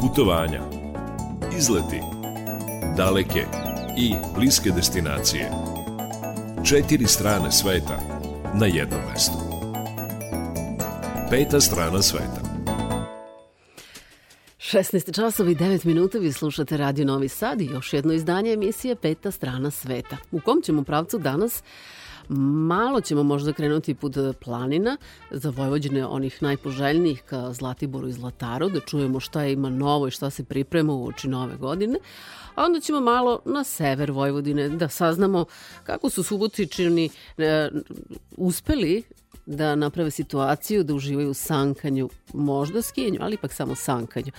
putovanja, izleti, daleke i bliske destinacije. Četiri strane sveta na jednom mestu. Peta strana sveta. 16 časova i 9 minuta vi slušate Radio Novi Sad i još jedno izdanje emisije Peta strana sveta. U kom ćemo pravcu danas Malo ćemo možda krenuti put planina za Vojvođene onih najpoželjnijih ka Zlatiboru i Zlataru, da čujemo šta ima novo i šta se priprema u oči nove godine. A onda ćemo malo na sever Vojvodine da saznamo kako su Subotičani e, uspeli da naprave situaciju da uživaju u sankanju, možda skijenju, ali ipak samo sankanju.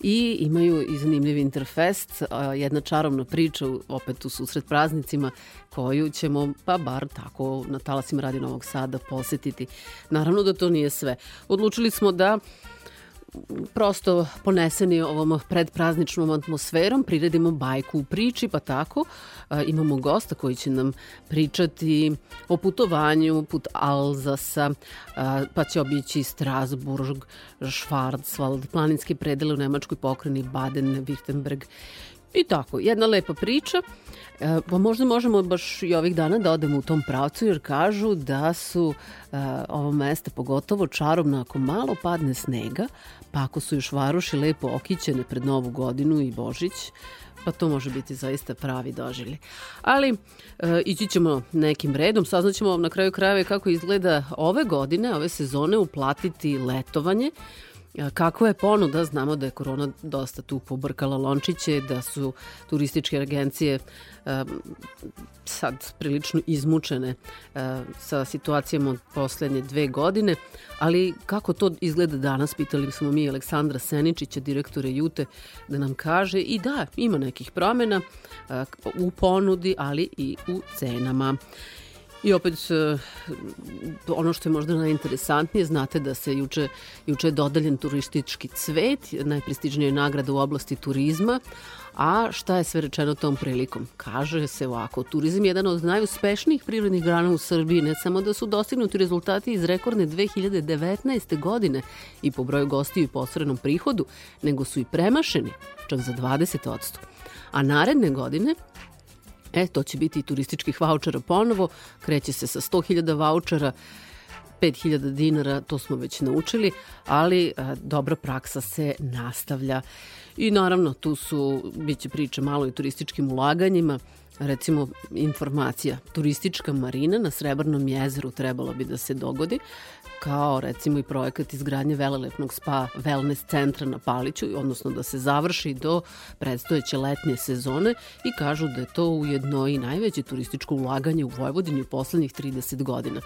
I imaju i zanimljiv interfest, jedna čarovna priča, opet u susret praznicima, koju ćemo, pa bar tako, na talasima Radio Novog Sada posetiti. Naravno da to nije sve. Odlučili smo da prosto poneseni ovom predprazničnom atmosferom, priredimo bajku u priči, pa tako a, imamo gosta koji će nam pričati o putovanju put Alzasa, a, pa će obići Strasburg, Schwarzwald, planinske predele u Nemačkoj pokreni Baden-Württemberg i tako, jedna lepa priča. E, pa možda možemo baš i ovih dana da odemo u tom pravcu jer kažu da su e, ovo mesta pogotovo čarobno ako malo padne snega, pa ako su još varuši lepo okićene pred Novu godinu i Božić, pa to može biti zaista pravi doživlje. Ali e, ići ćemo nekim redom, saznaćemo na kraju krajeva kako izgleda ove godine, ove sezone uplatiti letovanje, Kako je ponuda? Znamo da je korona dosta tu pobrkala lončiće, da su turističke agencije um, sad prilično izmučene uh, sa situacijama od poslednje dve godine, ali kako to izgleda danas, pitali smo mi Aleksandra Seničića, direktore Jute, da nam kaže i da, ima nekih promjena uh, u ponudi, ali i u cenama. I opet e, ono što je možda najinteresantnije, znate da se juče, juče je dodaljen turistički cvet, najprestižnija nagrada u oblasti turizma, a šta je sve rečeno tom prilikom? Kaže se ovako, turizam je jedan od najuspešnijih prirodnih grana u Srbiji, ne samo da su dostignuti rezultati iz rekordne 2019. godine i po broju gostiju i posrednom prihodu, nego su i premašeni, čak za 20%. A naredne godine E, to će biti i turističkih vouchera ponovo, kreće se sa 100.000 vouchera, 5000 dinara, to smo već naučili, ali a, dobra praksa se nastavlja. I naravno, tu su, bit će priče malo i turističkim ulaganjima, recimo informacija, turistička marina na Srebrnom jezeru trebalo bi da se dogodi, kao recimo i projekat izgradnje velelepnog spa wellness centra na Paliću, odnosno da se završi do predstojeće letnje sezone i kažu da je to ujedno i najveće turističko ulaganje u Vojvodini u poslednjih 30 godina.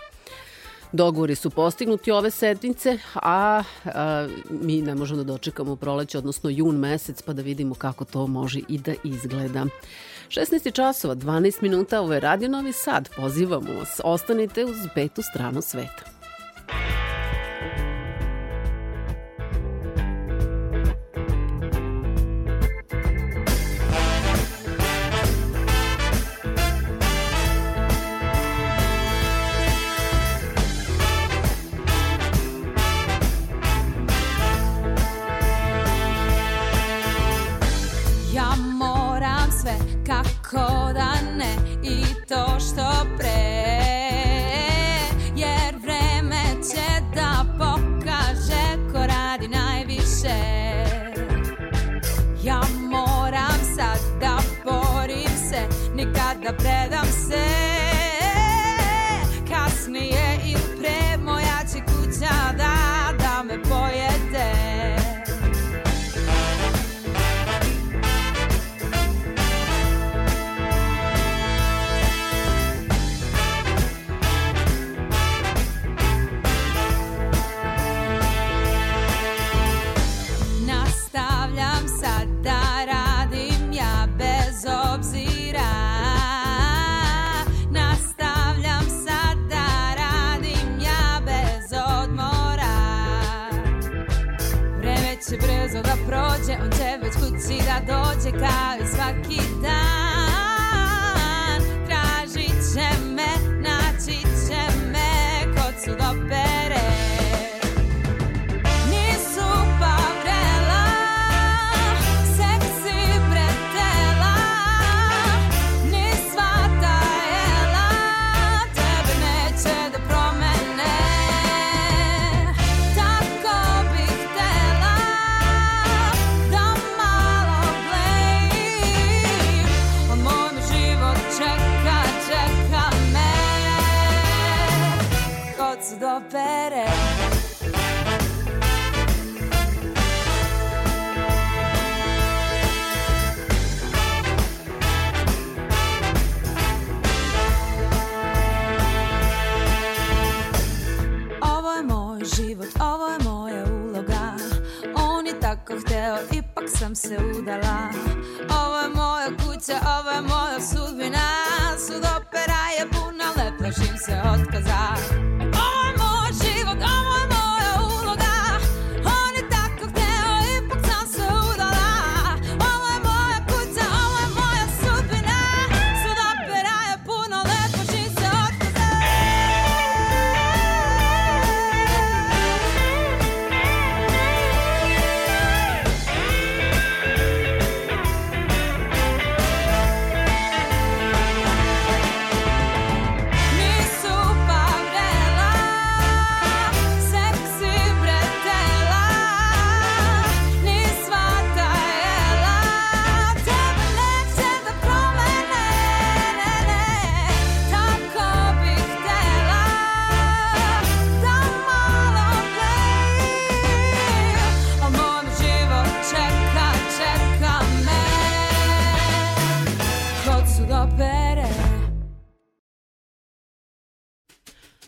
Dogovori su postignuti ove sedmice, a, a mi ne možemo da dočekamo proleće, odnosno jun mesec, pa da vidimo kako to može i da izgleda. 16 časova, 12 minuta, ovo je Radio Novi Sad. Pozivamo vas, ostanite uz petu stranu sveta.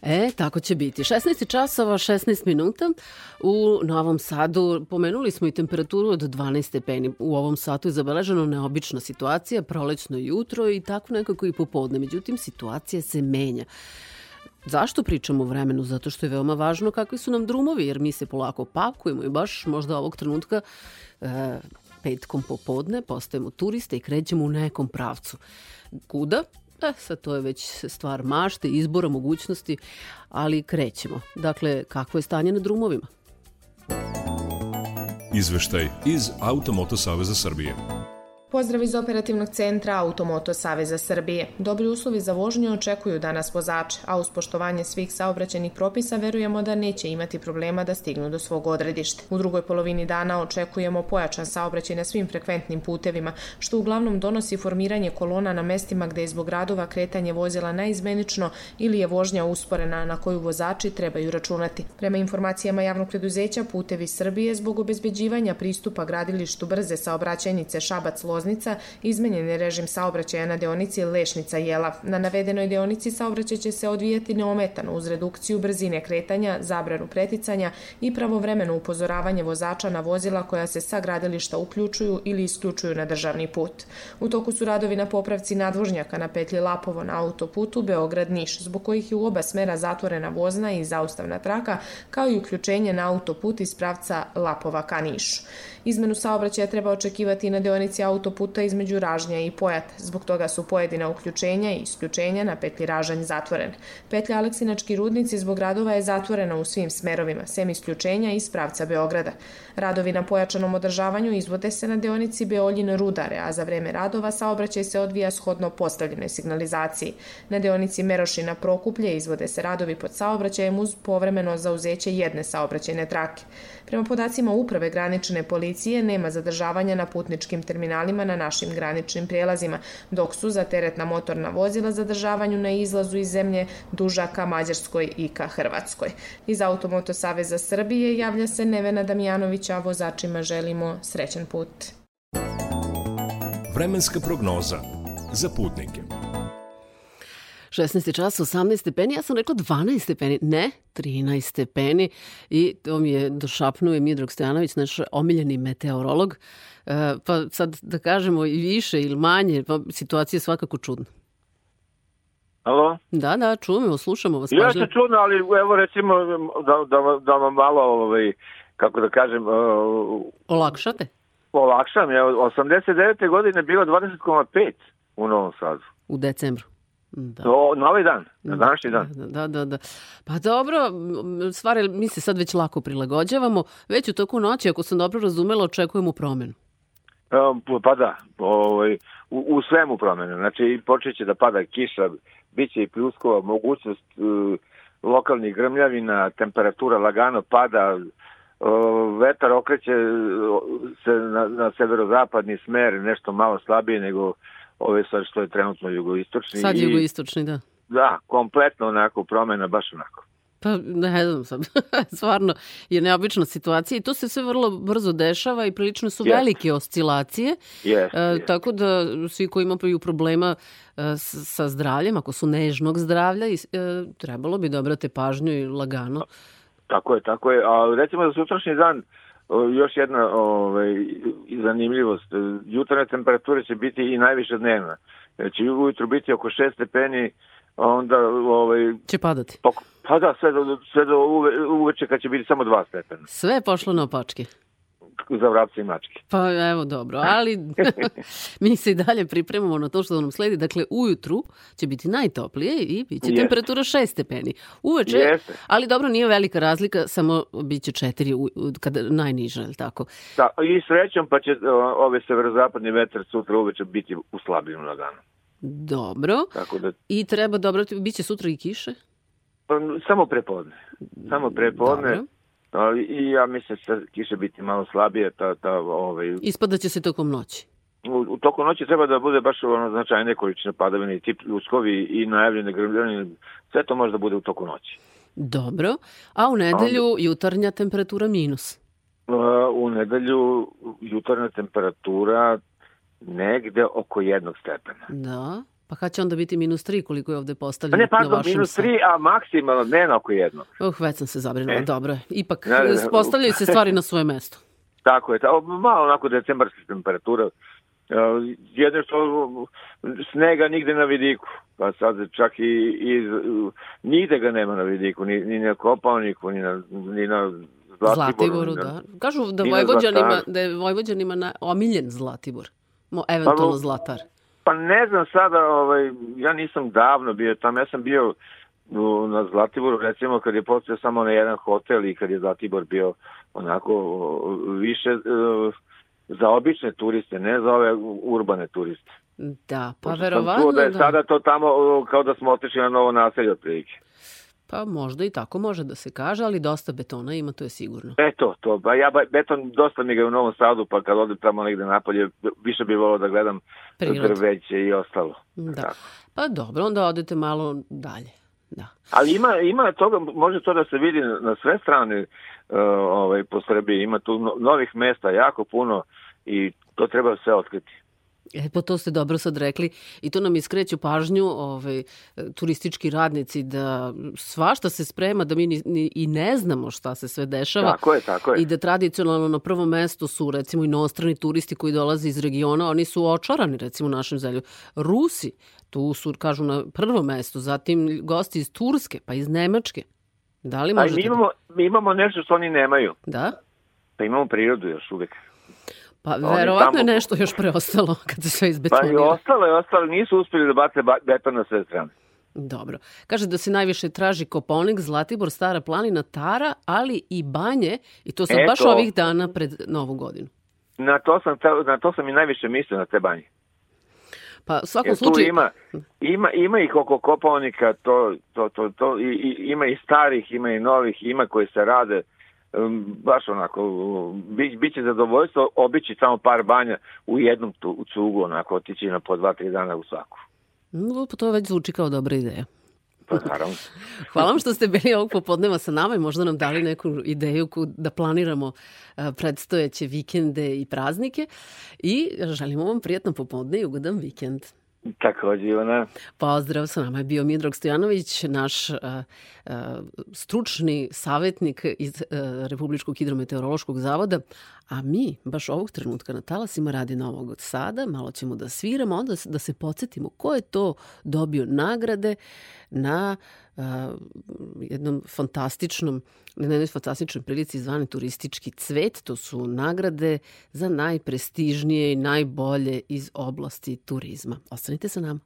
E, tako će biti. 16 časova, 16 minuta u Novom Sadu. Pomenuli smo i temperaturu od 12 stepeni. U ovom satu je zabeleženo neobična situacija, prolećno jutro i tako nekako i popodne. Međutim, situacija se menja. Zašto pričamo o vremenu? Zato što je veoma važno kakvi su nam drumovi, jer mi se polako pakujemo i baš možda ovog trenutka e, petkom popodne postajemo turiste i krećemo u nekom pravcu. Kuda? E, sad to je već stvar mašte, izbora, mogućnosti, ali krećemo. Dakle, kakvo je stanje na drumovima? Izveštaj iz Automoto Saveza Srbije. Pozdrav iz operativnog centra Automoto Saveza Srbije. Dobri uslovi za vožnju očekuju danas vozače, a uz poštovanje svih saobraćenih propisa verujemo da neće imati problema da stignu do svog odredišta. U drugoj polovini dana očekujemo pojačan saobraćaj na svim frekventnim putevima, što uglavnom donosi formiranje kolona na mestima gde je zbog radova kretanje vozila najizmenično ili je vožnja usporena na koju vozači trebaju računati. Prema informacijama javnog preduzeća Putevi Srbije zbog obezbeđivanja pristupa gradilištu brze saobraćajnice Šabac Loznica izmenjen je režim saobraćaja na deonici Lešnica-Jelav. Na navedenoj deonici saobraćaj će se odvijati neometano uz redukciju brzine kretanja, zabranu preticanja i pravovremeno upozoravanje vozača na vozila koja se sa gradilišta uključuju ili isključuju na državni put. U toku su radovi na popravci nadvožnjaka na petlji Lapovo na autoputu Beograd-Niš, zbog kojih je u oba smera zatvorena vozna i zaustavna traka, kao i uključenje na autoput iz pravca Lapova ka Nišu. Izmenu saobraćaja treba očekivati na deonici autoputa između Ražnja i Pojata. Zbog toga su pojedina uključenja i isključenja na petlji Ražanj zatvorene. Petlja Aleksinački rudnici zbog radova je zatvorena u svim smerovima, sem isključenja iz pravca Beograda. Radovi na pojačanom održavanju izvode se na deonici Beoljin Rudare, a za vreme radova saobraćaj se odvija shodno postavljenoj signalizaciji. Na deonici Merošina Prokuplje izvode se radovi pod saobraćajem uz povremeno zauzeće jedne saobraćajne trake. Prema podacima Uprave granične policije nema zadržavanja na putničkim terminalima na našim graničnim prijelazima, dok su za teretna motorna vozila zadržavanju na izlazu iz zemlje duža ka Mađarskoj i ka Hrvatskoj. Iz Automoto Saveza Srbije javlja se Nevena Damjanović, a vozačima želimo srećan put. Vremenska prognoza za putnike. 16. čas, 18 stepeni, ja sam rekla 12 stepeni, ne, 13 stepeni i to mi je došapnuo Midrog Stojanović, naš omiljeni meteorolog, e, pa sad da kažemo i više ili manje, pa situacija je svakako čudna. Alo? Da, da, čujemo, slušamo vas. Ja se čudno, ali evo recimo da, da, da vam malo, ovaj, kako da kažem... Uh, Olakšate? Olakšam, je, 89. godine bilo 20,5 u Novom Sadu. U decembru. Da. O, na ovaj dan, na da, današnji dan. Da, da, da. Pa dobro, stvari mi se sad već lako prilagođavamo. Već u toku noći, ako sam dobro razumela, očekujemo promenu. Pa da, ovaj, u, u svemu promene. Znači, počet će da pada kiša, bit će i pljuskova, mogućnost uh, lokalnih grmljavina, temperatura lagano pada, uh, vetar okreće se na, na severozapadni smer, nešto malo slabije nego ove sad što je trenutno jugoistočni. Sad jugoistočni, da. Da, kompletno onako promena, baš onako. Pa ne znam sam, stvarno je neobična situacija i to se sve vrlo brzo dešava i prilično su yes. velike oscilacije. Yes, e, yes. Tako da svi koji imaju problema e, sa zdravljem, ako su nežnog zdravlja, e, trebalo bi da obrate pažnju i lagano. Tako je, tako je. A recimo za sutrašnji dan o, još jedna ovaj, zanimljivost. Jutarnje temperature će biti i najviše dnevna. Će ujutru biti oko 6 stepeni, onda ovaj će padati. Pok, pa da, sve do, sve do uve, uveče kad će biti samo 2 stepena. Sve je pošlo na opačke za vrapce i mačke. Pa evo dobro, ali mi se i dalje pripremamo na to što nam sledi. Dakle, ujutru će biti najtoplije i bit će temperatura 6 stepeni. Uveče, Jeste. ali dobro, nije velika razlika, samo bit će 4 kada najniža, je tako? Da, i srećom pa će ove severozapadni vetar sutra uveče biti u slabijom laganu. Dobro. Tako da... I treba dobro, bit će sutra i kiše? Pa, samo prepodne. Samo prepodne. Dobro. I ja mislim da kiše biti malo slabije. Ta, ta, ovaj... Ispada će se tokom noći. U, u toku noći treba da bude baš ono značajne količine padavine i tip ljuskovi i najavljene grmljanje. Sve to može da bude u toku noći. Dobro. A u nedelju Onda... jutarnja temperatura minus? U nedelju jutarnja temperatura negde oko jednog stepena. Da. Pa kad će onda biti minus 3 koliko je ovde postavljeno pa ne, pardon, na vašem minus 3, a maksimalno, ne na oko jedno. Uh, već sam se zabrinula, e. dobro. Ipak ne, ne, ne, postavljaju se stvari na svoje mesto. Tako je, ta, malo onako decembarska temperatura. Uh, jedno što snega nigde na vidiku, pa sad čak i, i nigde ga nema na vidiku, ni, ni na Kopavniku, ni na, ni na Zlatiboru. Zlatiboru, da. Kažu da, Vojvođanima, da je Vojvođanima na, omiljen Zlatibor, Mo, eventualno pa, Zlatar. Pa ne znam sada, ovaj, ja nisam davno bio tamo, ja sam bio na Zlatiboru, recimo kad je postao samo na jedan hotel i kad je Zlatibor bio onako više uh, za obične turiste, ne za ove urbane turiste. Da, pa verovatno da. je da. sada to tamo kao da smo otišli na novo naselje otprilike. Pa možda i tako može da se kaže, ali dosta betona ima, to je sigurno. E to. Ba ja beton dosta mi ga u Novom Sadu, pa kad odem tamo negde napolje, više bi volao da gledam Prirod. drveće i ostalo. Da. Tako. Pa dobro, onda odete malo dalje. Da. Ali ima, ima toga, može to da se vidi na sve strane uh, ovaj, po Srbiji. Ima tu novih mesta jako puno i to treba sve otkriti. E, pa to ste dobro sad rekli i to nam iskreću pažnju ovaj, turistički radnici da svašta se sprema, da mi ni, ni, i ne znamo šta se sve dešava. Tako je, tako je. I da tradicionalno na prvom mestu su recimo inostrani turisti koji dolaze iz regiona, oni su očarani recimo u našem zelju. Rusi, tu su, kažu, na prvom mestu, zatim gosti iz Turske, pa iz Nemačke. Da li možete... A mi imamo, mi imamo nešto što oni nemaju. Da? Pa imamo prirodu još uvek. Pa verovatno je nešto još preostalo kad se sve izbetonira. Pa i ostalo je, ostalo, nisu uspeli da bace beton na sve strane. Dobro. Kaže da se najviše traži Koponik, Zlatibor, Stara planina, Tara, ali i banje, i to sam Eto, baš ovih dana pred Novu godinu. Na to sam, na to sam i najviše mislio, na te banje. Pa u svakom slučaju... Ima, ima, ima ih oko Koponika, to, to, to, to, i, i, ima i starih, ima i novih, ima koji se rade, baš onako, bi, biće zadovoljstvo obići samo par banja u jednom tu, cugu, onako, otići na po dva, tri dana u svaku. No, pa to već zvuči kao dobra ideja. Pa naravno. Hvala vam što ste bili ovog popodneva sa nama i možda nam dali neku ideju da planiramo predstojeće vikende i praznike. I želimo vam prijatno popodne i ugodan vikend. Takođe, Ivana. Pozdrav, sa nama je bio Midrog Stojanović, naš uh, stručni savjetnik iz uh, Republičkog hidrometeorološkog zavoda, a mi baš ovog trenutka na talasima radi Novog Sada, malo ćemo da sviramo, onda da se podsjetimo ko je to dobio nagrade na uh, jednom fantastičnom, na jednoj fantastičnoj prilici zvane turistički cvet. To su nagrade za najprestižnije i najbolje iz oblasti turizma. Ostanite sa nama.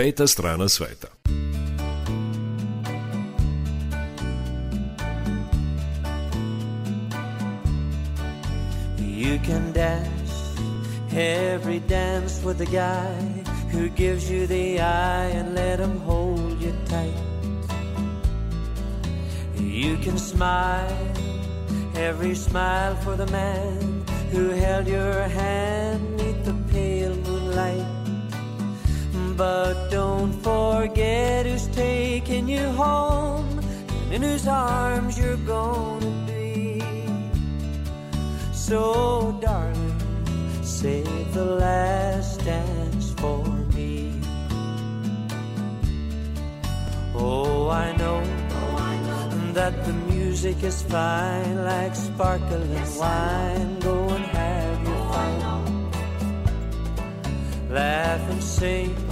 Peta strana sveta. You can dance every dance with the guy who gives you the eye and let him hold you tight. You can smile every smile for the man who held your hand neath the pale moonlight. But don't forget who's taking you home and in whose arms you're gonna be. So, darling, save the last dance for me. Oh, I know that the music is fine, like sparkling wine. Go and have your fun, laugh and sing.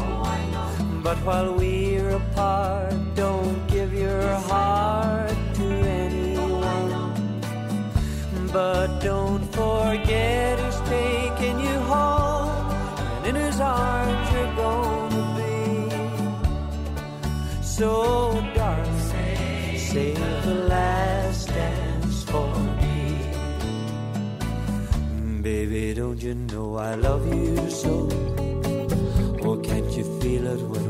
But while we're apart, don't give your heart to anyone. But don't forget who's taking you home, and in whose arms you're gonna be. So, darling, save the last dance for me. Baby, don't you know I love you so? Or can't you feel it when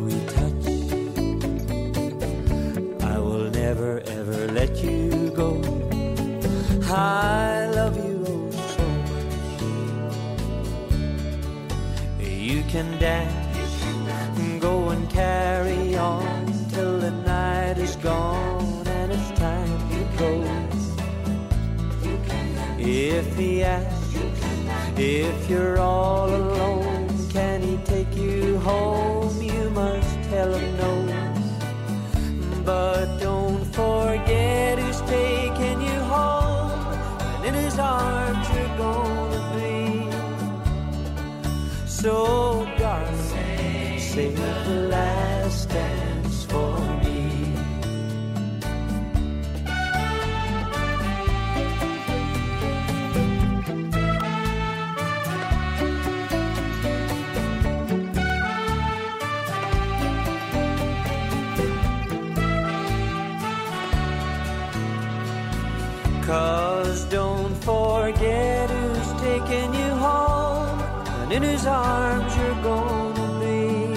let you go. I love you oh so much. You can dance, go and carry on till the night is gone and it's time to go. If he asks, if you're all alone, can he take you home? You must tell him no. But don't forget you're gonna be. So, darling, save the last whose arms you're gonna be.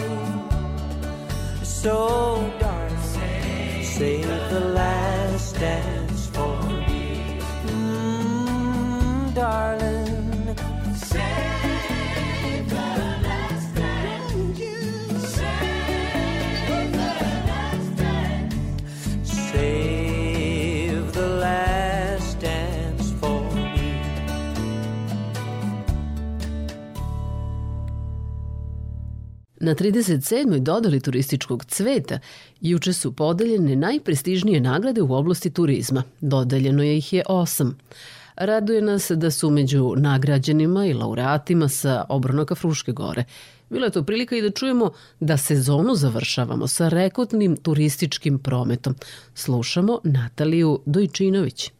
So, Na 37. dodali turističkog cveta juče su podeljene najprestižnije nagrade u oblasti turizma. Dodeljeno je ih je osam. Raduje nas da su među nagrađenima i laureatima sa obronaka Fruške gore. Bila je to prilika i da čujemo da sezonu završavamo sa rekordnim turističkim prometom. Slušamo Nataliju Dojčinović.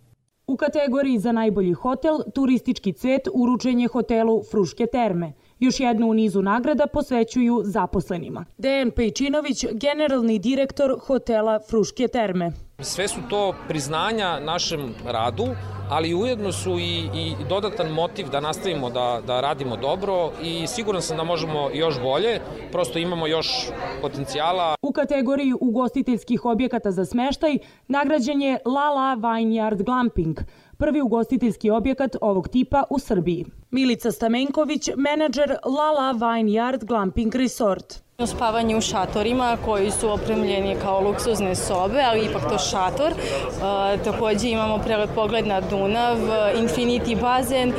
U kategoriji za najbolji hotel, turistički cvet uručen je hotelu Fruške terme. Još jednu u nizu nagrada posvećuju zaposlenima. Dejan Pejčinović, generalni direktor hotela Fruške terme. Sve su to priznanja našem radu, ali ujedno su i, i dodatan motiv da nastavimo da, da radimo dobro i siguran sam da možemo još bolje, prosto imamo još potencijala. U kategoriji ugostiteljskih objekata za smeštaj nagrađen je La La Vineyard Glamping, prvi ugostiteljski objekat ovog tipa u Srbiji. Milica Stamenković, menadžer La La Vineyard Glamping Resort. Spavanje u šatorima koji su opremljeni kao luksuzne sobe, ali ipak to šator. E, takođe imamo prelep pogled na Dunav, infinity bazen, e,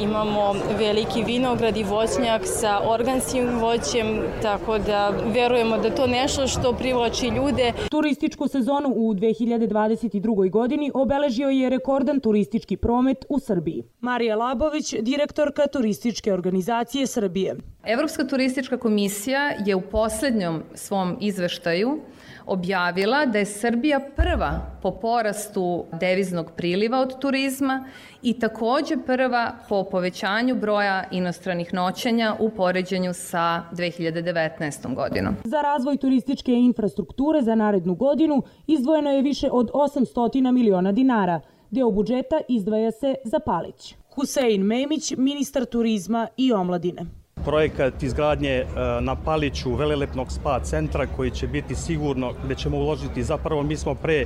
imamo veliki vinograd i voćnjak sa organskim voćem, tako da verujemo da to nešto što privlači ljude. Turističku sezonu u 2022. godini obeležio je rekordan turistički promet u Srbiji. Marija Labović, direktorka Turističke organizacije Srbije. Evropska turistička komisija je u poslednjom svom izveštaju objavila da je Srbija prva po porastu deviznog priliva od turizma i takođe prva po povećanju broja inostranih noćenja u poređenju sa 2019. godinom. Za razvoj turističke infrastrukture za narednu godinu izdvojeno je više od 800 miliona dinara. Deo budžeta izdvaja se za Palić. Husein Memić, ministar turizma i omladine projekat izgradnje e, na Paliću velelepnog spa centra koji će biti sigurno gde ćemo uložiti. Zapravo mi smo pre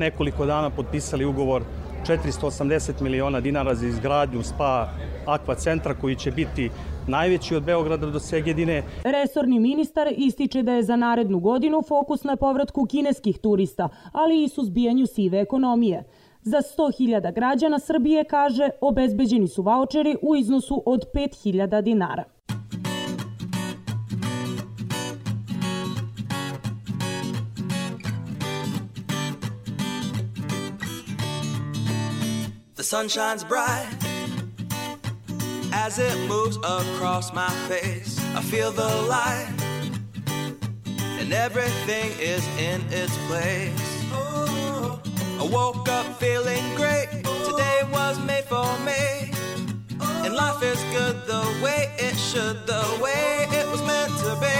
nekoliko dana potpisali ugovor 480 miliona dinara za izgradnju spa akva centra koji će biti najveći od Beograda do Segedine. Resorni ministar ističe da je za narednu godinu fokus na povratku kineskih turista, ali i suzbijanju sive ekonomije. Za 100.000 građana Srbije, kaže, obezbeđeni su voucheri u iznosu od 5.000 dinara. The sun shines bright as it moves across my face. I feel the light, and everything is in its place. I woke up feeling great. Today was made for me. And life is good the way it should, the way it was meant to be.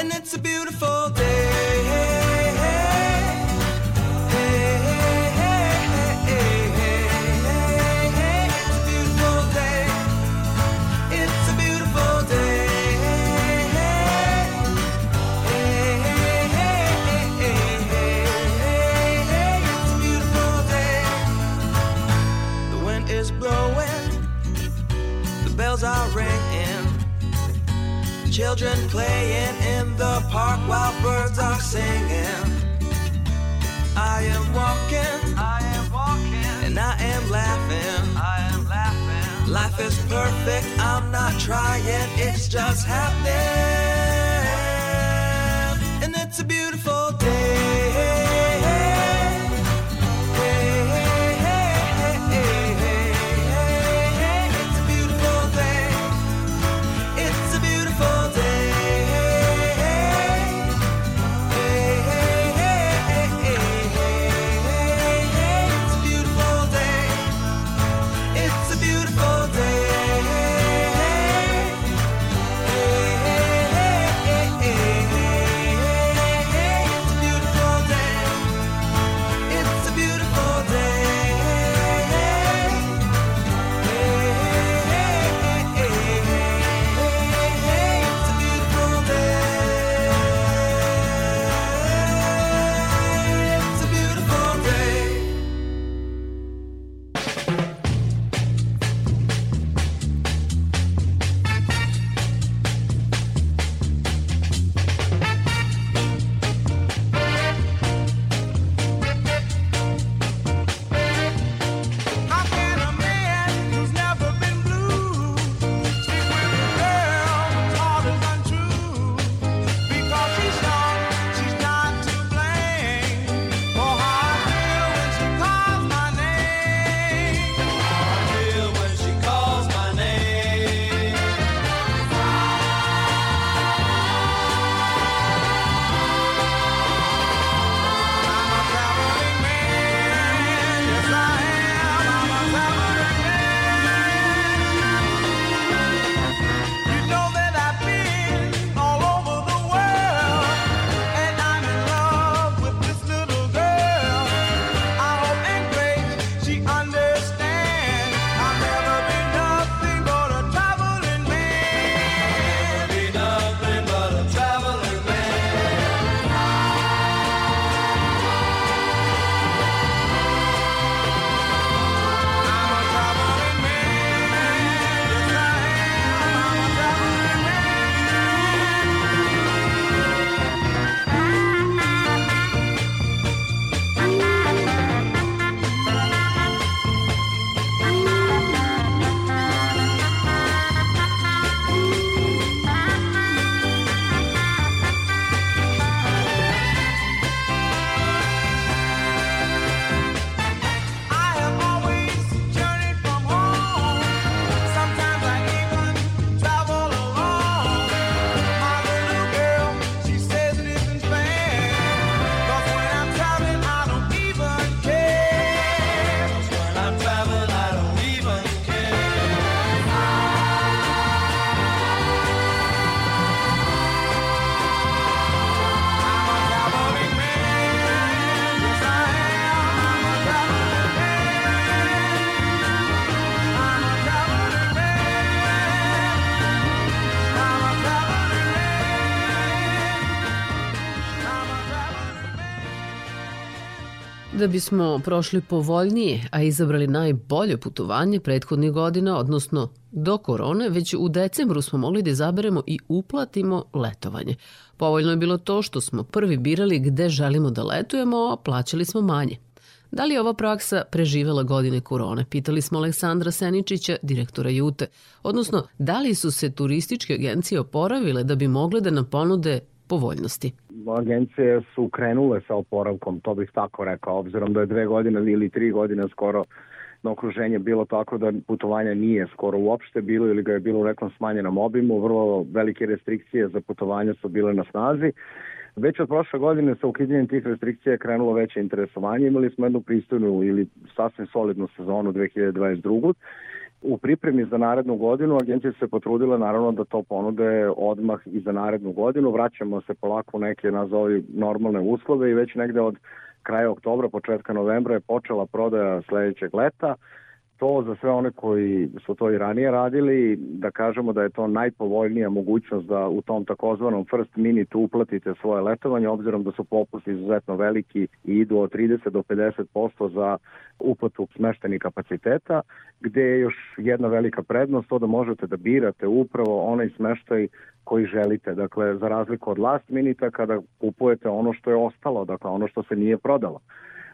And it's a beautiful day. Children playing in the park while birds are singing. I am walking, I am walking, and I am laughing. I am laughing. Life is perfect, I'm not trying, it's just happening. And it's a beautiful day. Da bismo prošli povoljnije, a izabrali najbolje putovanje prethodnih godina, odnosno do korone, već u decembru smo mogli da izaberemo i uplatimo letovanje. Povoljno je bilo to što smo prvi birali gde želimo da letujemo, a plaćali smo manje. Da li je ova praksa preživela godine korone? Pitali smo Aleksandra Seničića, direktora Jute. Odnosno, da li su se turističke agencije oporavile da bi mogle da nam ponude povoljnosti? Agencije su krenule sa oporavkom, to bih tako rekao, obzirom da je dve godine ili tri godine skoro na okruženje bilo tako da putovanja nije skoro uopšte bilo ili ga je bilo u nekom smanjenom obimu, vrlo velike restrikcije za putovanja su bile na snazi. Već od prošle godine sa ukidanjem tih restrikcija je krenulo veće interesovanje. Imali smo jednu pristojnu ili sasvim solidnu sezonu 2022. U pripremi za narednu godinu agencija se potrudila naravno da to ponude odmah i za narednu godinu. Vraćamo se polako u neke nazovi normalne uslove i već negde od kraja oktobra, početka novembra je počela prodaja sledećeg leta to za sve one koji su to i ranije radili, da kažemo da je to najpovoljnija mogućnost da u tom takozvanom first minute uplatite svoje letovanje, obzirom da su popusti izuzetno veliki i idu od 30 do 50% za uplatu smeštenih kapaciteta, gde je još jedna velika prednost to da možete da birate upravo onaj smeštaj koji želite. Dakle, za razliku od last minita kada kupujete ono što je ostalo, dakle ono što se nije prodalo.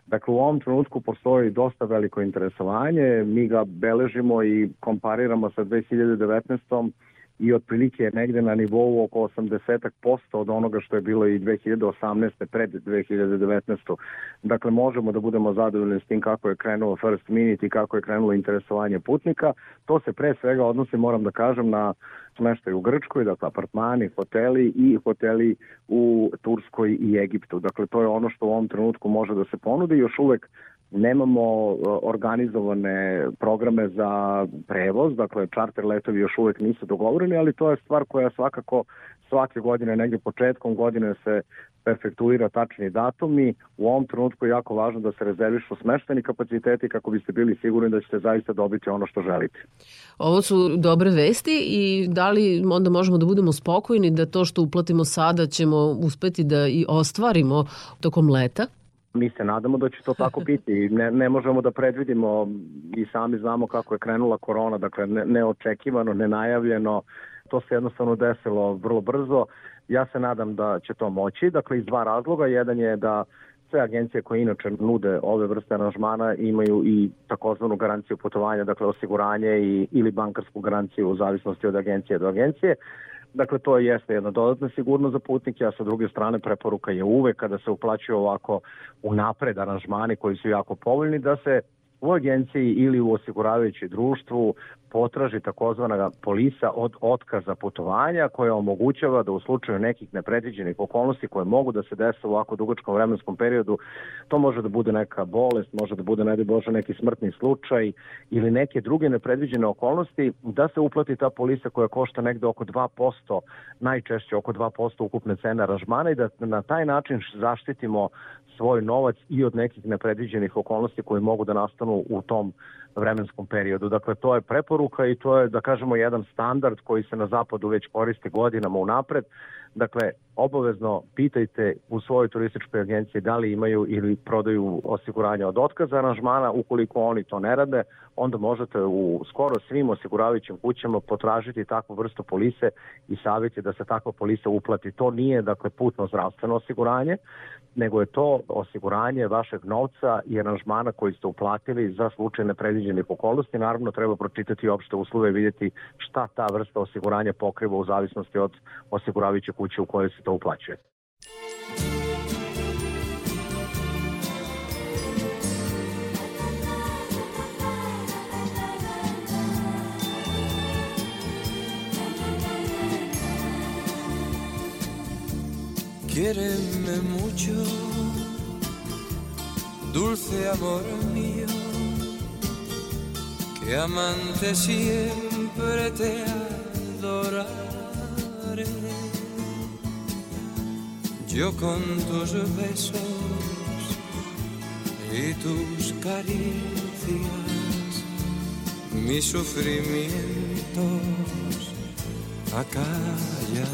Dakle, u ovom trenutku postoji dosta veliko interesovanje, mi ga beležimo i kompariramo sa 2019 i otprilike je negde na nivou oko 80% od onoga što je bilo i 2018. pred 2019. Dakle, možemo da budemo zadovoljni s tim kako je krenulo First Minute i kako je krenulo interesovanje putnika. To se pre svega odnosi, moram da kažem, na smeštaj u Grčkoj, dakle apartmani, hoteli i hoteli u Turskoj i Egiptu. Dakle, to je ono što u ovom trenutku može da se ponudi. Još uvek Nemamo e, organizovane programe za prevoz, dakle čarter letovi još uvek nisu dogovoreni, ali to je stvar koja svakako svake godine, negde početkom godine se perfektuira tačni datumi. U ovom trenutku je jako važno da se rezervišu smešteni kapaciteti kako biste bili sigurni da ćete zaista dobiti ono što želite. Ovo su dobre vesti i da li onda možemo da budemo spokojni da to što uplatimo sada ćemo uspeti da i ostvarimo tokom leta? Mi se nadamo da će to tako biti. Ne, ne možemo da predvidimo i sami znamo kako je krenula korona, dakle ne, neočekivano, nenajavljeno. To se jednostavno desilo vrlo brzo. Ja se nadam da će to moći, dakle iz dva razloga. Jedan je da sve agencije koje inače nude ove vrste aranžmana imaju i takozvanu garanciju putovanja, dakle osiguranje i, ili bankarsku garanciju u zavisnosti od agencije do agencije. Dakle, to jeste jedna dodatna sigurnost za putnike, a sa druge strane preporuka je uvek kada se uplaćuju ovako u napred aranžmani koji su jako povoljni da se u agenciji ili u osiguravajući društvu potraži takozvana polisa od otkaza putovanja koja omogućava da u slučaju nekih nepredviđenih okolnosti koje mogu da se dese u ovako dugačkom vremenskom periodu, to može da bude neka bolest, može da bude najde Bože neki smrtni slučaj ili neke druge nepredviđene okolnosti, da se uplati ta polisa koja košta negde oko 2%, najčešće oko 2% ukupne cene aranžmana i da na taj način zaštitimo svoj novac i od nekih nepredviđenih okolnosti koje mogu da nastanu u tom vremenskom periodu. Dakle, to je preporuka i to je, da kažemo, jedan standard koji se na zapadu već koristi godinama unapred. Dakle, obavezno pitajte u svojoj turističkoj agenciji da li imaju ili prodaju osiguranje od otkaza aranžmana. Ukoliko oni to ne rade, onda možete u skoro svim osiguravajućim kućama potražiti takvu vrstu polise i savjeti da se takva polisa uplati. To nije, dakle, putno zdravstveno osiguranje, nego je to osiguranje vašeg novca i aranžmana koji ste uplatili za slučaj nepredviđenih okolnosti. Naravno, treba pročitati opšte uslove i vidjeti šta ta vrsta osiguranja pokriva u zavisnosti od osiguravajuće kuće u kojoj se to mucho, dulce amor mío, que amante siempre te adoraré yo con tus besos y tus caricias, mis sufrimientos acallaré.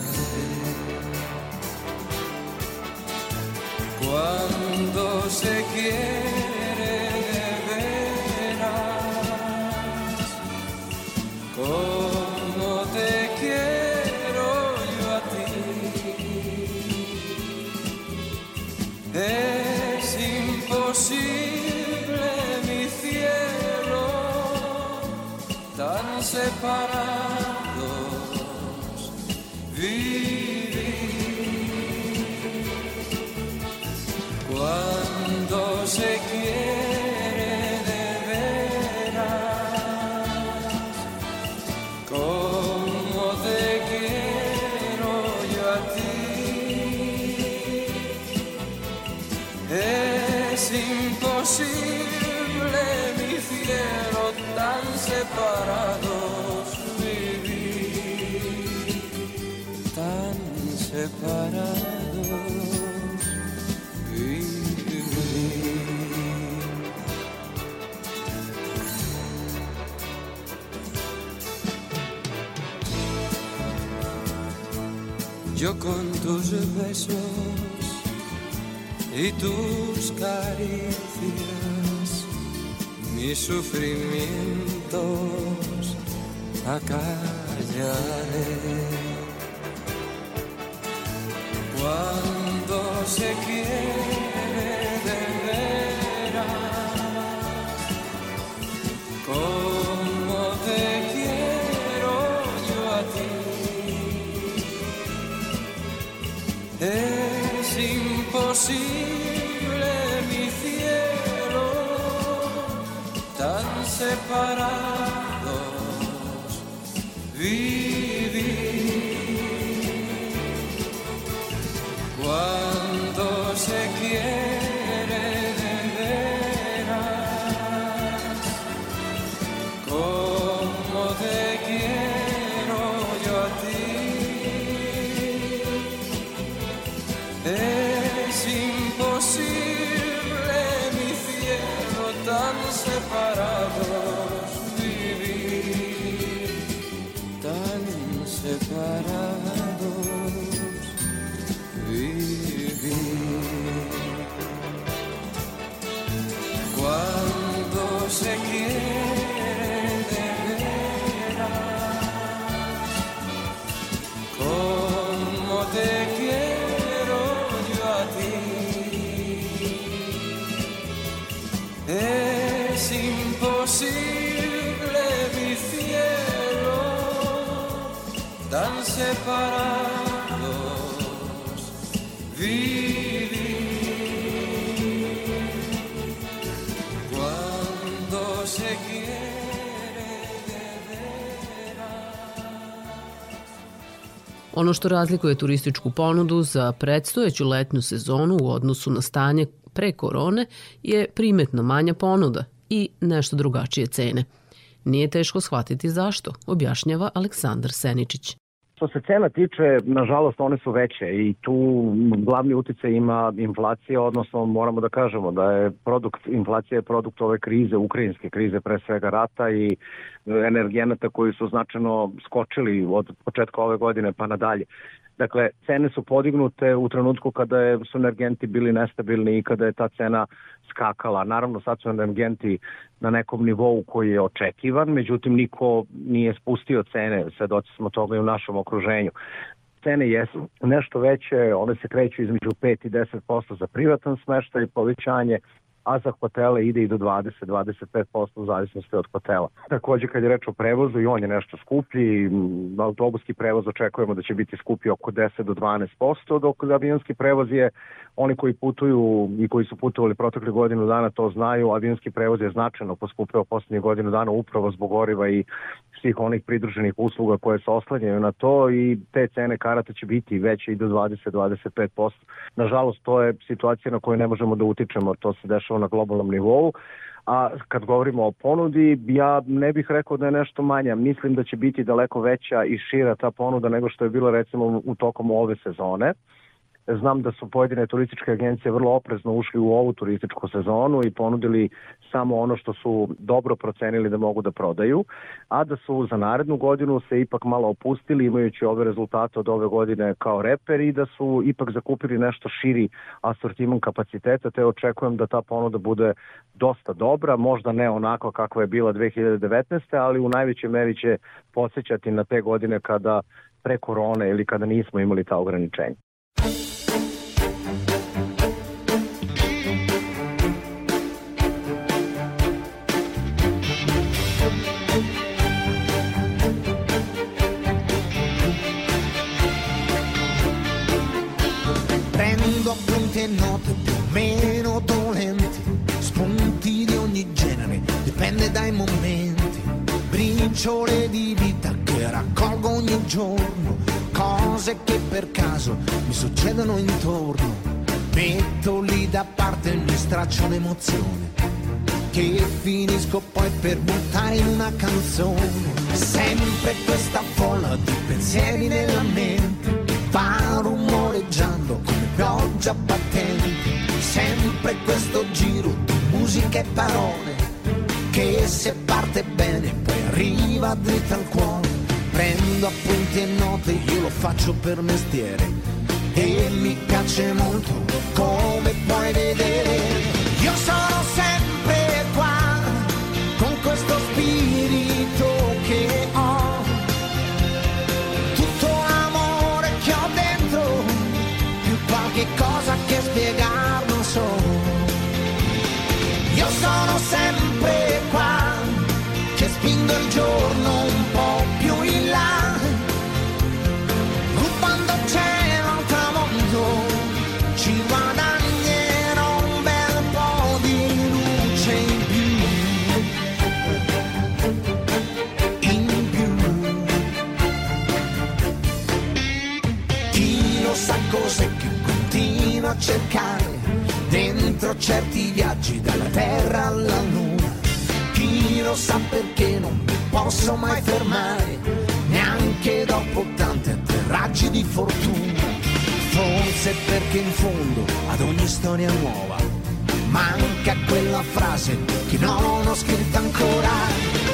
Cuando se quiere de tan separados. παραδός μυρί Ταν σε Yo con tus besos y tus caricias mi sufrimiento acallaré. Cuando se quiere de veras, como te quiero yo a ti. Es imposible, mi cielo, tan separados Ono što razlikuje turističku ponudu za predstojeću letnju sezonu u odnosu na stanje pre korone je primetno manja ponuda i nešto drugačije cene. Nije teško shvatiti zašto, objašnjava Aleksandar Seničić. Što se cena tiče, nažalost one su veće i tu glavni uticaj ima inflacija, odnosno moramo da kažemo da je produkt, inflacija je produkt ove krize, ukrajinske krize, pre svega rata i energenata koji su značajno skočili od početka ove godine pa nadalje. Dakle, cene su podignute u trenutku kada je, su energenti bili nestabilni i kada je ta cena skakala. Naravno, sad su energenti na nekom nivou koji je očekivan, međutim, niko nije spustio cene, svedoci smo toga i u našem okruženju. Cene jesu nešto veće, one se kreću između 5 i 10% za privatan smeštaj, povećanje a za hotele ide i do 20-25% u zavisnosti od hotela. Takođe kad je reč o prevozu i on je nešto skuplji, autobuski prevoz očekujemo da će biti skuplji oko 10 do 12%, dok avionski prevoz je oni koji putuju i koji su putovali protekle godinu dana to znaju, avionski prevoz je značajno poskupeo poslednje godinu dana upravo zbog goriva i svih onih pridruženih usluga koje se oslanjaju na to i te cene karata će biti veće i do 20-25%. Nažalost, to je situacija na koju ne možemo da utičemo, to se dešava na globalnom nivou. A kad govorimo o ponudi, ja ne bih rekao da je nešto manja. Mislim da će biti daleko veća i šira ta ponuda nego što je bilo recimo u tokom ove sezone. Znam da su pojedine turističke agencije vrlo oprezno ušli u ovu turističku sezonu i ponudili samo ono što su dobro procenili da mogu da prodaju, a da su za narednu godinu se ipak malo opustili imajući ove rezultate od ove godine kao reper i da su ipak zakupili nešto širi asortiman kapaciteta, te očekujem da ta ponuda bude dosta dobra, možda ne onako kakva je bila 2019. ali u najvećoj meri će podsjećati na te godine kada pre korone ili kada nismo imali ta ograničenja. Caso mi succedono intorno, metto lì da parte e mi straccio l'emozione che finisco poi per buttare in una canzone. Sempre questa folla di pensieri nella mente, va rumoreggiando come pioggia battente. Sempre questo giro di musica e parole, che se parte bene poi arriva dritta al cuore. Prendo appunti e note, io lo faccio per mestiere e mi piace molto come puoi vedere. Io sono sempre qua con questo spirito che ho. Tutto l'amore che ho dentro, più qualche cosa che spiegar non so. Io sono sempre cercare dentro certi viaggi dalla terra alla luna. Chi lo sa perché non mi posso mai fermare, neanche dopo tanti atterraggi di fortuna. Forse perché in fondo ad ogni storia nuova manca quella frase che non ho scritto ancora.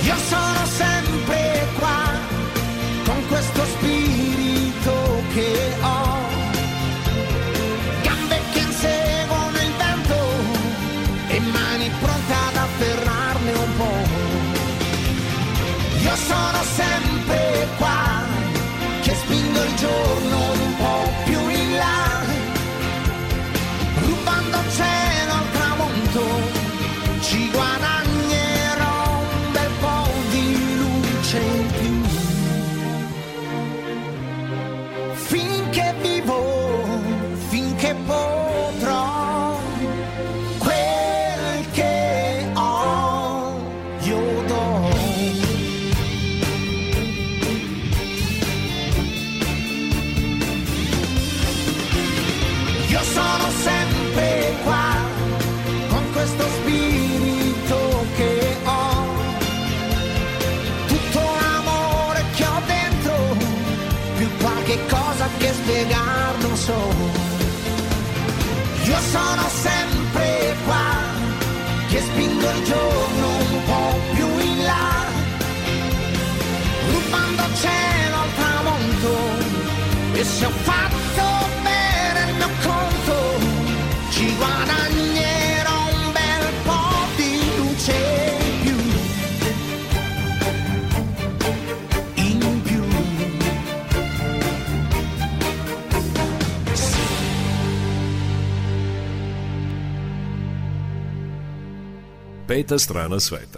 Io sono sempre qua con questo spirito che ho. Io sono sempre qua che spingo il giorno un po' più in là, rubando cielo al tramonto. E se ho fatto bene il mio conto, ci guadagnerò Peta strana sveta.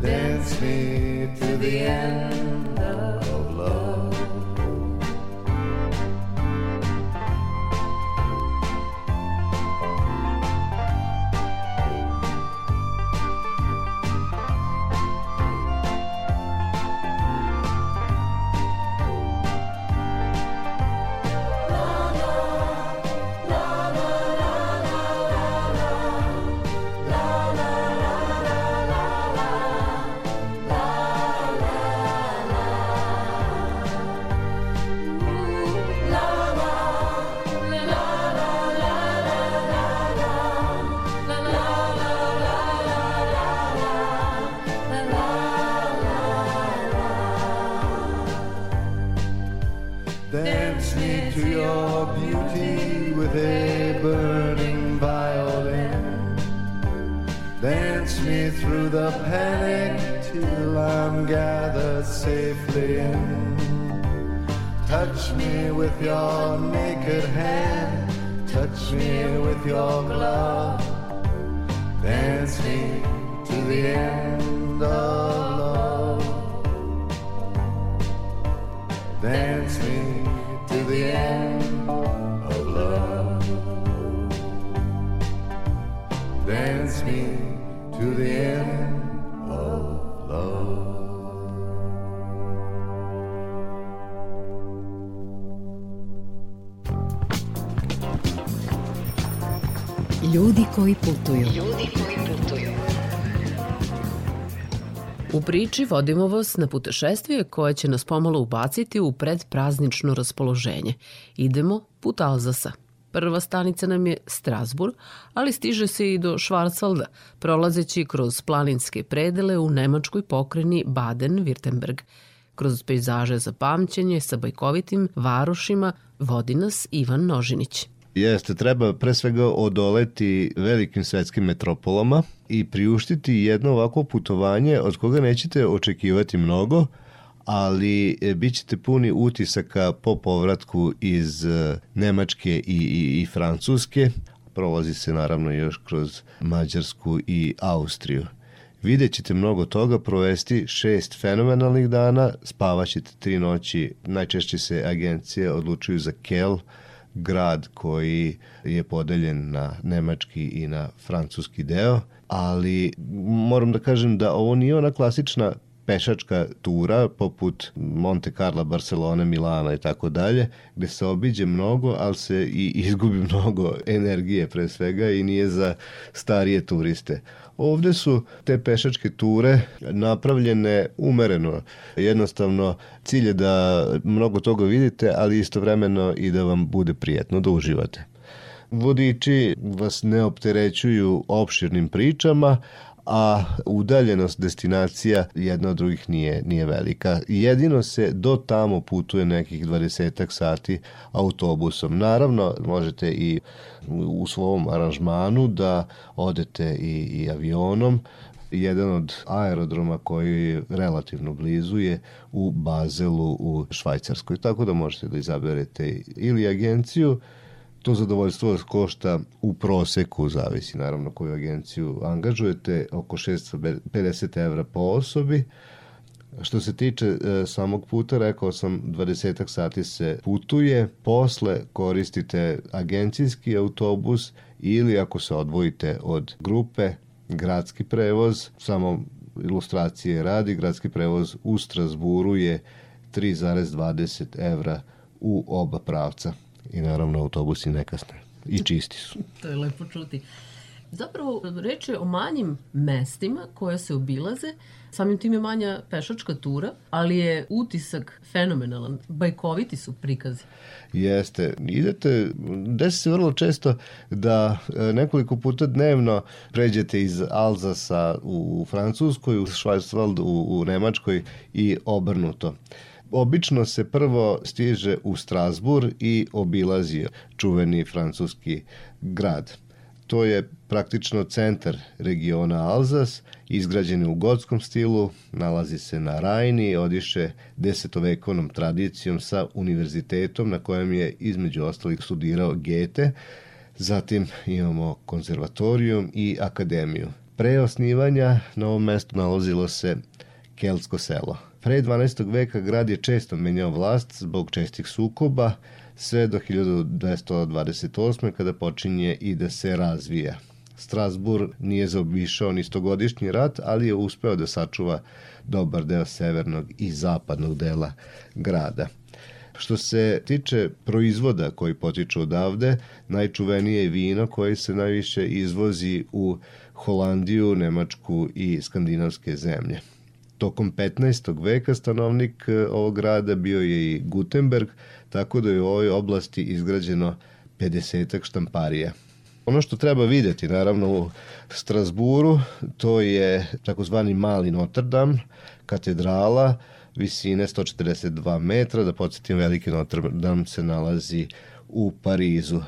Dance me to the end me with your naked hand, touch me with your glove. Dance me to the end of priči vodimo vas na putešestvije koje će nas pomalo ubaciti u predpraznično raspoloženje. Idemo put Alzasa. Prva stanica nam je Strasburg, ali stiže se i do Schwarzwalda, prolazeći kroz planinske predele u nemačkoj pokreni Baden-Württemberg. Kroz pejzaže za pamćenje sa bajkovitim varošima vodi nas Ivan Nožinić. Jeste, treba pre svega odoleti velikim svetskim metropolama i priuštiti jedno ovako putovanje od koga nećete očekivati mnogo, ali e, bit ćete puni utisaka po povratku iz e, Nemačke i, i, i Francuske. Prolazi se naravno još kroz Mađarsku i Austriju. Vidjet ćete mnogo toga, provesti šest fenomenalnih dana, spavaćete tri noći, najčešće se agencije odlučuju za Kel, grad koji je podeljen na nemački i na francuski deo, ali moram da kažem da ovo nije ona klasična pešačka tura poput Monte Carlo, Barcelona, Milana i tako dalje, gde se obiđe mnogo, ali se i izgubi mnogo energije pre svega i nije za starije turiste. Ovde su te pešačke ture napravljene umereno. Jednostavno, cilj je da mnogo toga vidite, ali istovremeno i da vam bude prijetno da uživate. Vodiči vas ne opterećuju opširnim pričama, a udaljenost destinacija jedna od drugih nije, nije velika. Jedino se do tamo putuje nekih 20 sati autobusom. Naravno, možete i u svom aranžmanu da odete i, i avionom, jedan od aerodroma koji je relativno blizu je u Bazelu u Švajcarskoj, tako da možete da izaberete ili agenciju To zadovoljstvo košta u proseku, zavisi naravno koju agenciju angažujete, oko 650 evra po osobi. Što se tiče e, samog puta, rekao sam 20 sati se putuje, posle koristite agencijski autobus ili ako se odvojite od grupe, gradski prevoz, samo ilustracije radi, gradski prevoz u Strasburu je 3,20 evra u oba pravca i naravno autobusi nekasne i čisti su. to je lepo čuti. Zapravo, reč je o manjim mestima koje se obilaze, samim tim je manja pešačka tura, ali je utisak fenomenalan, bajkoviti su prikazi. Jeste. Idete, desi se vrlo često da e, nekoliko puta dnevno pređete iz Alzasa u Francuskoj, u Schwarzwald u, u Nemačkoj i obrnuto. Obično se prvo stiže u Strasbur i obilazi čuveni francuski grad. To je praktično centar regiona Alzas, izgrađen u gotskom stilu, nalazi se na Rajni, odiše desetovekovnom tradicijom sa univerzitetom na kojem je između ostalih studirao Goethe, zatim imamo konzervatorijum i akademiju. Pre osnivanja na ovom mestu nalazilo se Keltsko selo. Pre 12. veka grad je često menjao vlast zbog čestih sukoba, sve do 1228. kada počinje i da se razvija. Strasbourg nije zaobišao ni stogodišnji rat, ali je uspeo da sačuva dobar deo severnog i zapadnog dela grada. Što se tiče proizvoda koji potiču odavde, najčuvenije je vino koje se najviše izvozi u Holandiju, Nemačku i skandinavske zemlje. Tokom 15. veka stanovnik e, ovog grada bio je i Gutenberg, tako da je u ovoj oblasti izgrađeno 50 štamparija. Ono što treba videti, naravno, u Strasburu, to je takozvani mali Notre Dame, katedrala, visine 142 metra, da podsjetim, veliki Notre Dame se nalazi u Parizu.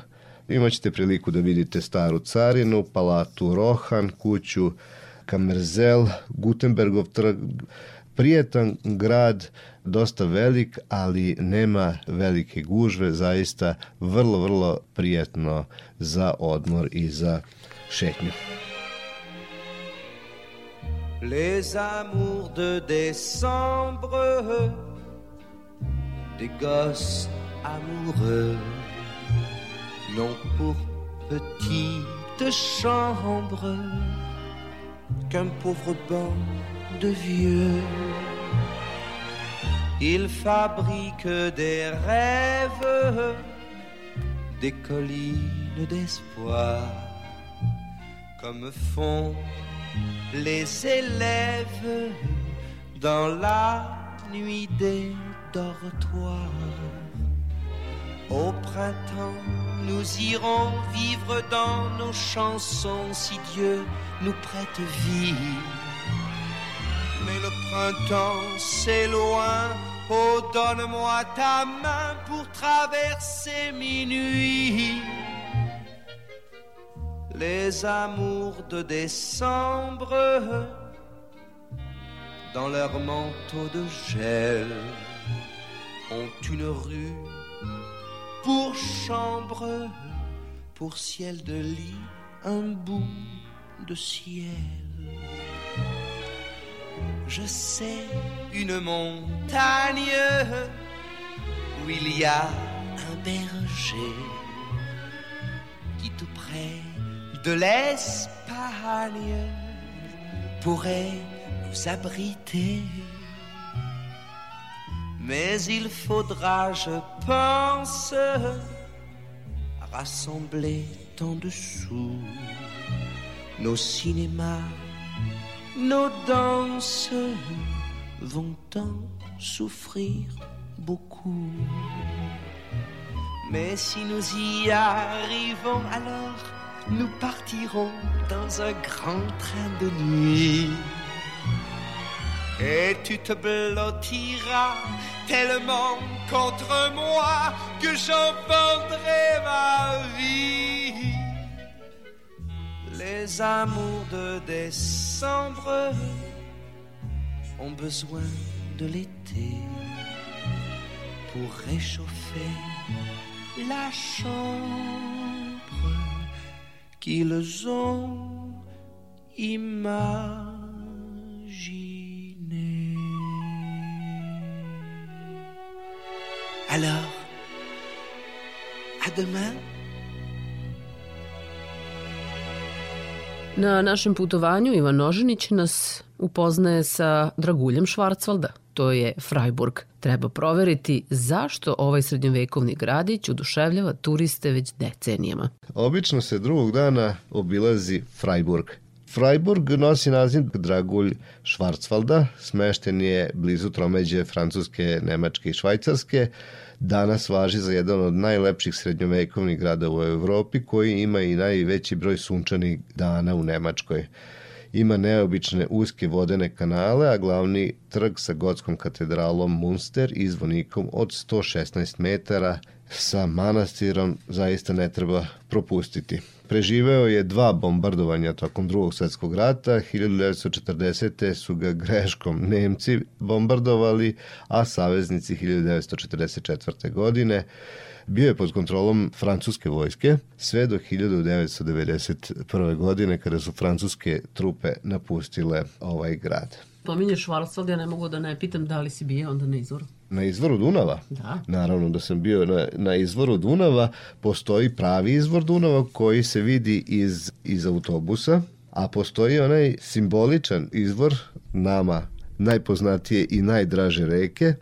Imaćete priliku da vidite staru carinu, palatu Rohan, kuću Kamerzel, Gutenbergov trg, prijetan grad, dosta velik, ali nema velike gužve, zaista vrlo, vrlo prijetno za odmor i za šetnju. Les amours de décembre, des gosses amoureux, n'ont pour petite chambre qu'un pauvre banc de vieux. Il fabrique des rêves, des collines d'espoir, comme font les élèves dans la nuit des dortoirs. Au printemps, nous irons vivre dans nos chansons si Dieu nous prête vie. Mais le printemps, c'est loin. Oh, donne-moi ta main pour traverser minuit. Les amours de décembre, dans leur manteau de gel, ont une rue pour chambre, pour ciel de lit, un bout de ciel. Je sais une montagne où il y a un berger qui tout près de l'Espagne pourrait nous abriter. Mais il faudra, je pense, rassembler tant de sous nos cinémas, nos danses vont en souffrir beaucoup. Mais si nous y arrivons alors, nous partirons dans un grand train de nuit. Et tu te blottiras tellement contre moi que j'en vendrai ma vie. Les amours de décembre ont besoin de l'été pour réchauffer la chambre qu'ils ont imaginée. Alors, à demain. Na našem putovanju Ivan Nožinić nas upoznaje sa Draguljem Švarcvalda. To je Freiburg. Treba proveriti zašto ovaj srednjovekovni gradić oduševljava turiste već decenijama. Obično se drugog dana obilazi Freiburg. Freiburg nosi naziv Dragulj Švarcvalda, smešten je blizu tromeđe Francuske, Nemačke i Švajcarske, danas važi za jedan od najlepših srednjovekovnih grada u Evropi koji ima i najveći broj sunčanih dana u Nemačkoj. Ima neobične uske vodene kanale, a glavni trg sa gotskom katedralom Munster i zvonikom od 116 metara sa manastirom zaista ne treba propustiti. Preživeo je dva bombardovanja tokom drugog svetskog rata. 1940. su ga greškom Nemci bombardovali, a saveznici 1944. godine bio je pod kontrolom francuske vojske sve do 1991. godine kada su francuske trupe napustile ovaj grad. Pominješ Švarcvald, ja ne mogu da ne pitam da li si bio onda na izvoru. Na izvoru Dunava? Da. Naravno da sam bio na, na izvoru Dunava. Postoji pravi izvor Dunava koji se vidi iz, iz autobusa, a postoji onaj simboličan izvor nama najpoznatije i najdraže reke,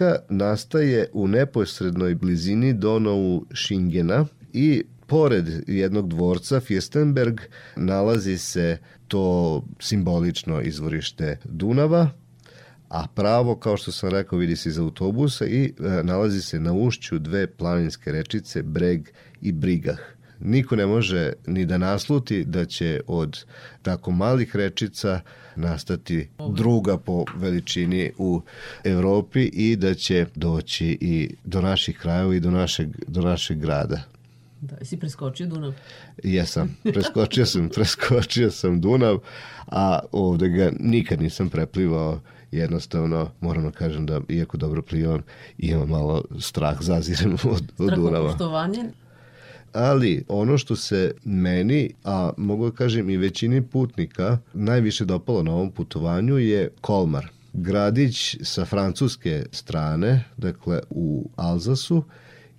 reka nastaje u neposrednoj blizini Donovu Šingena i pored jednog dvorca Fürstenberg nalazi se to simbolično izvorište Dunava, a pravo, kao što sam rekao, vidi se iz autobusa i e, nalazi se na ušću dve planinske rečice Breg i Brigah. Niko ne može ni da nasluti da će od tako malih rečica nastati druga po veličini u Evropi i da će doći i do naših krajeva i do našeg, do našeg grada. Da, si preskočio Dunav? Jesam, preskočio sam, preskočio sam Dunav, a ovde ga nikad nisam preplivao jednostavno moram da kažem da iako dobro plivam imam malo strah zazirem od, od Dunava. Ali ono što se meni, a mogu da kažem i većini putnika, najviše dopalo na ovom putovanju je Kolmar. Gradić sa francuske strane, dakle u Alzasu,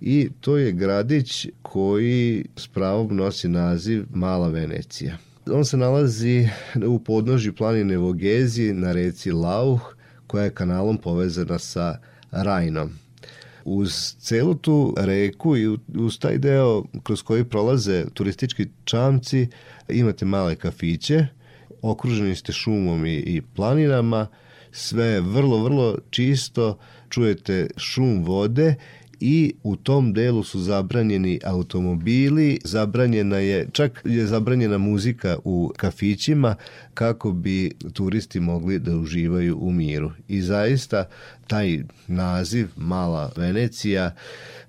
i to je gradić koji s pravom nosi naziv Mala Venecija. On se nalazi u podnožju planine Vogezi na reci Lauh, koja je kanalom povezana sa Rajnom. Uz celu tu reku i uz taj deo kroz koji prolaze turistički čamci imate male kafiće, okruženi ste šumom i, i planinama, sve je vrlo, vrlo čisto, čujete šum vode i u tom delu su zabranjeni automobili, zabranjena je, čak je zabranjena muzika u kafićima kako bi turisti mogli da uživaju u miru. I zaista taj naziv Mala Venecija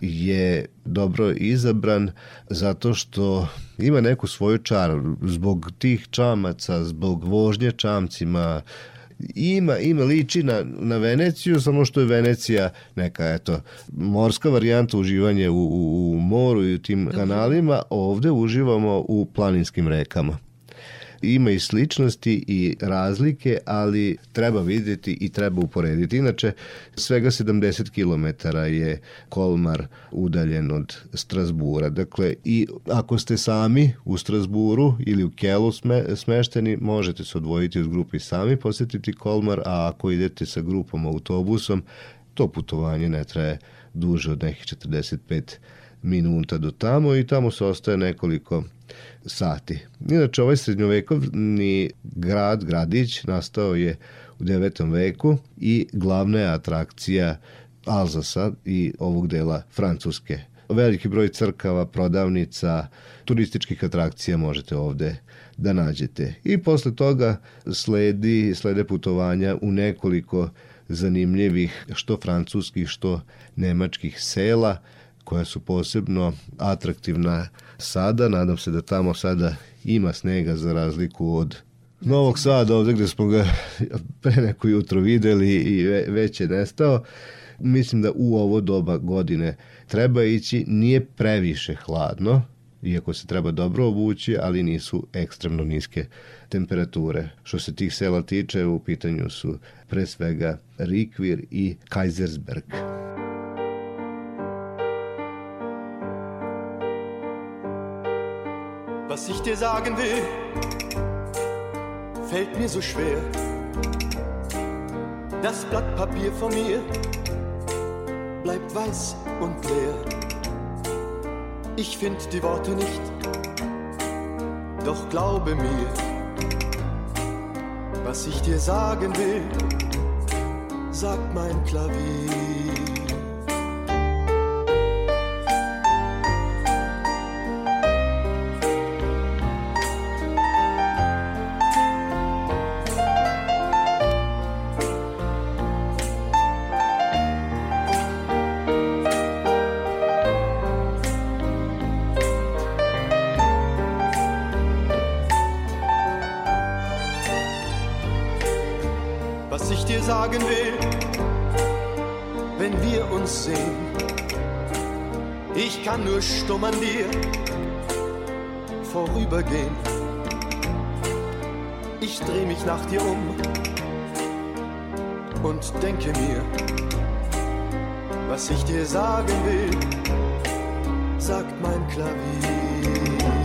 je dobro izabran zato što ima neku svoju čar zbog tih čamaca, zbog vožnje čamcima, ima, ima liči na, na Veneciju, samo što je Venecija neka, eto, morska varijanta uživanje u, u, u moru i u tim kanalima, ovde uživamo u planinskim rekama ima i sličnosti i razlike, ali treba videti i treba uporediti. Inače, svega 70 km je Kolmar udaljen od Strasbura. Dakle, i ako ste sami u Strasburu ili u Kelu sme, smešteni, možete se odvojiti od grupe i sami posetiti Kolmar, a ako idete sa grupom autobusom, to putovanje ne traje duže od nekih 45 minuta do tamo i tamo se ostaje nekoliko sati. Inače, ovaj srednjovekovni grad, gradić, nastao je u 9. veku i glavna je atrakcija Alzasa i ovog dela Francuske. veliki broj crkava, prodavnica, turističkih atrakcija možete ovde da nađete. I posle toga sledi, slede putovanja u nekoliko zanimljivih što francuskih, što nemačkih sela koja su posebno atraktivna sada. Nadam se da tamo sada ima snega za razliku od Novog Sada, ovde gde smo ga pre neko jutro videli i već je nestao. Mislim da u ovo doba godine treba ići, nije previše hladno, iako se treba dobro obući, ali nisu ekstremno niske temperature. Što se tih sela tiče, u pitanju su pre svega Rikvir i Kaisersberg. Was ich dir sagen will, fällt mir so schwer. Das Blatt Papier vor mir bleibt weiß und leer. Ich find die Worte nicht, doch glaube mir, was ich dir sagen will, sagt mein Klavier. Stumm an dir vorübergehen. Ich dreh mich nach dir um und denke mir, was ich dir sagen will, sagt mein Klavier.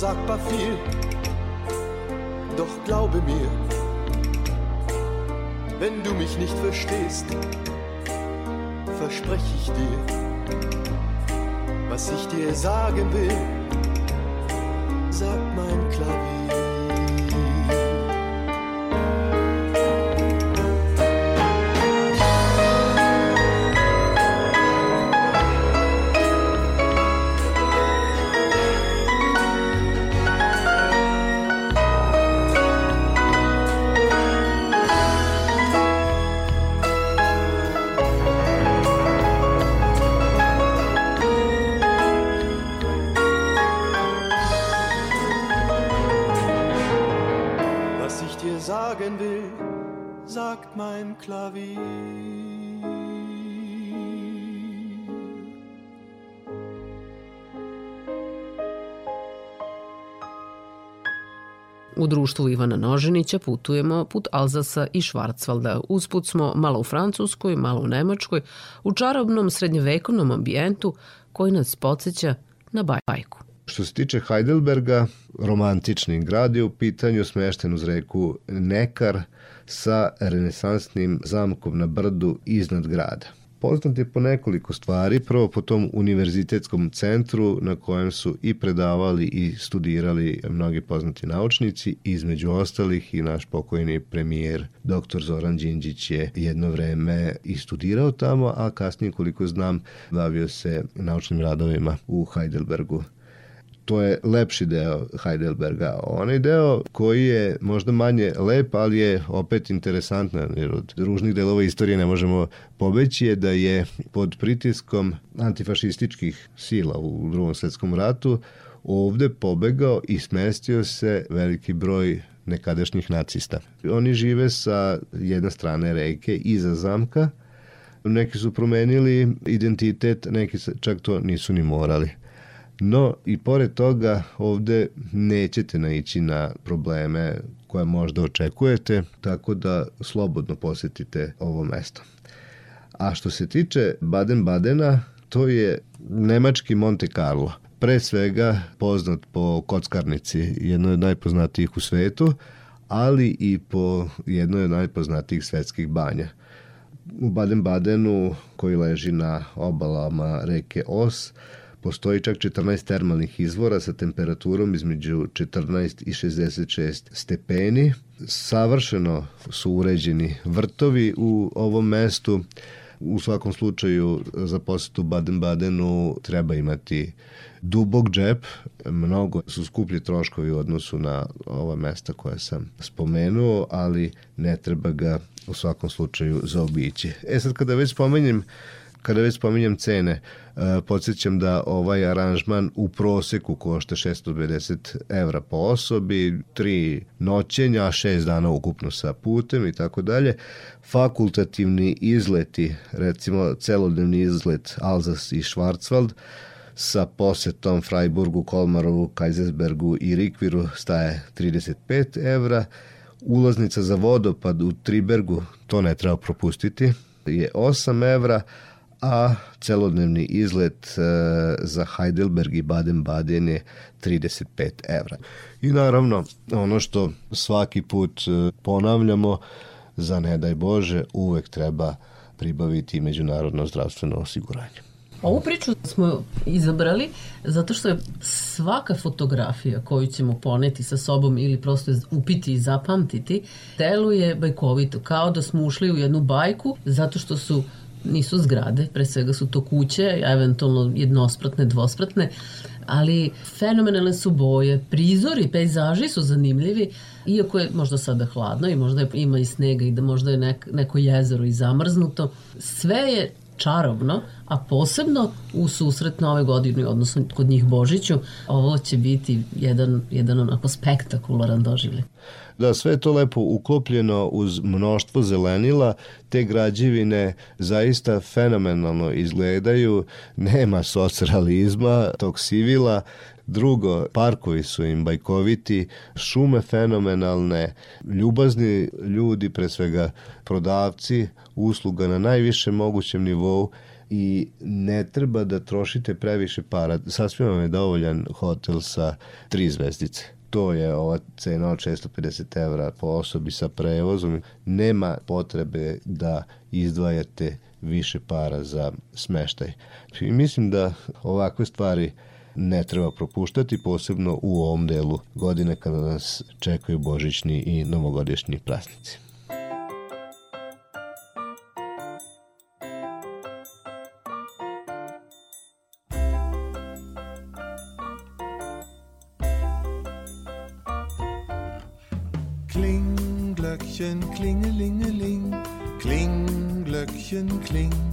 Unsagbar viel, doch glaube mir, wenn du mich nicht verstehst, verspreche ich dir, was ich dir sagen will, sagt mein Klavier. Mein Klavier. U društvu Ivana Noženića putujemo put Alzasa i Švarcvalda. Usput smo malo u Francuskoj, malo u Nemačkoj, u čarobnom srednjevekovnom ambijentu koji nas podsjeća na bajku. Što se tiče Heidelberga, romantični grad je u pitanju smešten uz reku Nekar sa renesansnim zamkom na brdu iznad grada. Poznat je po nekoliko stvari, prvo po tom univerzitetskom centru na kojem su i predavali i studirali mnogi poznati naučnici, između ostalih i naš pokojni premijer dr. Zoran Đinđić je jedno vreme i studirao tamo, a kasnije koliko znam bavio se naučnim radovima u Heidelbergu to je lepši deo Heidelberga. Onaj deo koji je možda manje lep, ali je opet interesantan, jer od ružnih delova istorije ne možemo pobeći, je da je pod pritiskom antifašističkih sila u drugom svetskom ratu ovde pobegao i smestio se veliki broj nekadašnjih nacista. Oni žive sa jedne strane reke iza zamka, neki su promenili identitet, neki čak to nisu ni morali. No i pored toga ovde nećete naići na probleme koje možda očekujete, tako da slobodno posetite ovo mesto. A što se tiče Baden-Badena, to je nemački Monte Carlo. Pre svega poznat po kockarnici, jednoj od najpoznatijih u svetu, ali i po jednoj od najpoznatijih svetskih banja. U Baden-Badenu, koji leži na obalama reke Os, Postoji čak 14 termalnih izvora sa temperaturom između 14 i 66 stepeni. Savršeno su uređeni vrtovi u ovom mestu. U svakom slučaju za posetu Baden-Badenu treba imati dubog džep, mnogo su skuplji troškovi u odnosu na ova mesta koja sam spomenuo, ali ne treba ga u svakom slučaju zaobići. E sad kada već spomenjem Kada već spominjem cene, e, podsjećam da ovaj aranžman u proseku košta 650 evra po osobi, tri noćenja, šest dana ukupno sa putem i tako dalje. Fakultativni izleti, recimo celodnevni izlet Alzas i Schwarzwald, sa posetom Freiburgu, Kolmarovu, Kaisersbergu i Rikviru staje 35 evra. Ulaznica za vodopad u Tribergu, to ne treba propustiti, je 8 evra, a celodnevni izlet e, za Heidelberg i Baden-Baden je 35 evra. I naravno, ono što svaki put e, ponavljamo, za ne daj Bože, uvek treba pribaviti međunarodno zdravstveno osiguranje. Ovu priču smo izabrali zato što je svaka fotografija koju ćemo poneti sa sobom ili prosto upiti i zapamtiti deluje bajkovito, kao da smo ušli u jednu bajku zato što su nisu zgrade, pre svega su to kuće, eventualno jednospratne, dvospratne, ali fenomenalne su boje, prizori, pejzaži su zanimljivi, iako je možda sada hladno i možda ima i snega i da možda je nek, neko jezero i zamrznuto, sve je čarobno, a posebno u susret nove godine, odnosno kod njih Božiću, ovo će biti jedan, jedan onako spektakularan doživlje da sve to lepo uklopljeno uz mnoštvo zelenila, te građevine zaista fenomenalno izgledaju, nema socrealizma, tog sivila, Drugo, parkovi su im bajkoviti, šume fenomenalne, ljubazni ljudi, pre svega prodavci, usluga na najvišem mogućem nivou i ne treba da trošite previše para. Sasvim vam je dovoljan hotel sa tri zvezdice to je ova cena od 650 evra po osobi sa prevozom. Nema potrebe da izdvajate više para za smeštaj. I mislim da ovakve stvari ne treba propuštati, posebno u ovom delu godine kada nas čekaju božićni i novogodišnji praznici. Glöckchen klingelingeling, kling, Glöckchen kling.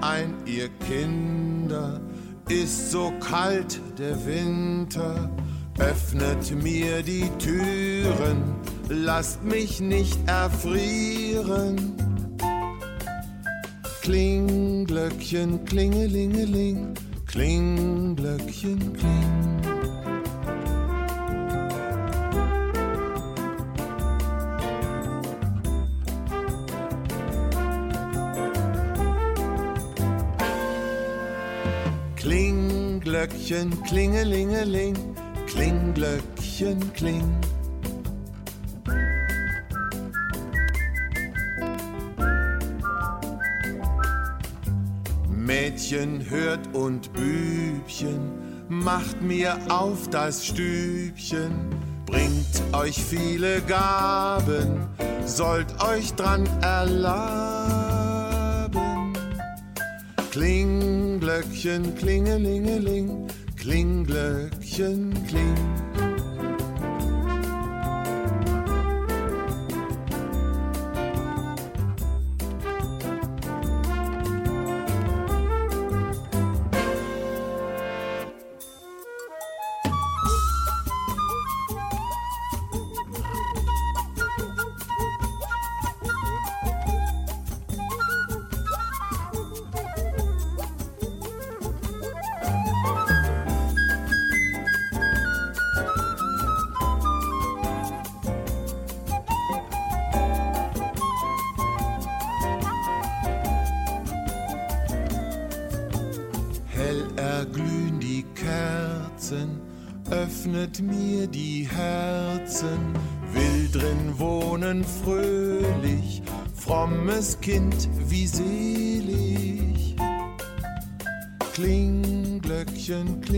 Ein, ihr Kinder, ist so kalt der Winter. Öffnet mir die Türen, lasst mich nicht erfrieren. Kling, Glöckchen, klingelingeling, kling, Glöckchen, kling. Glöckchen, klingelingeling, kling, Glöckchen, kling. Mädchen hört und Bübchen, macht mir auf das Stübchen, bringt euch viele Gaben, sollt euch dran erlaben. Klingglöckchen, klingelingeling, Klingglöckchen, kling. Öffnet mir die Herzen, will drin wohnen fröhlich, frommes Kind, wie selig. Klingglöckchen, klingelingeling,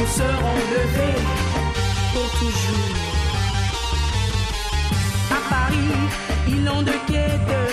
Nous serons levés pour toujours. À Paris, ils ont de quai de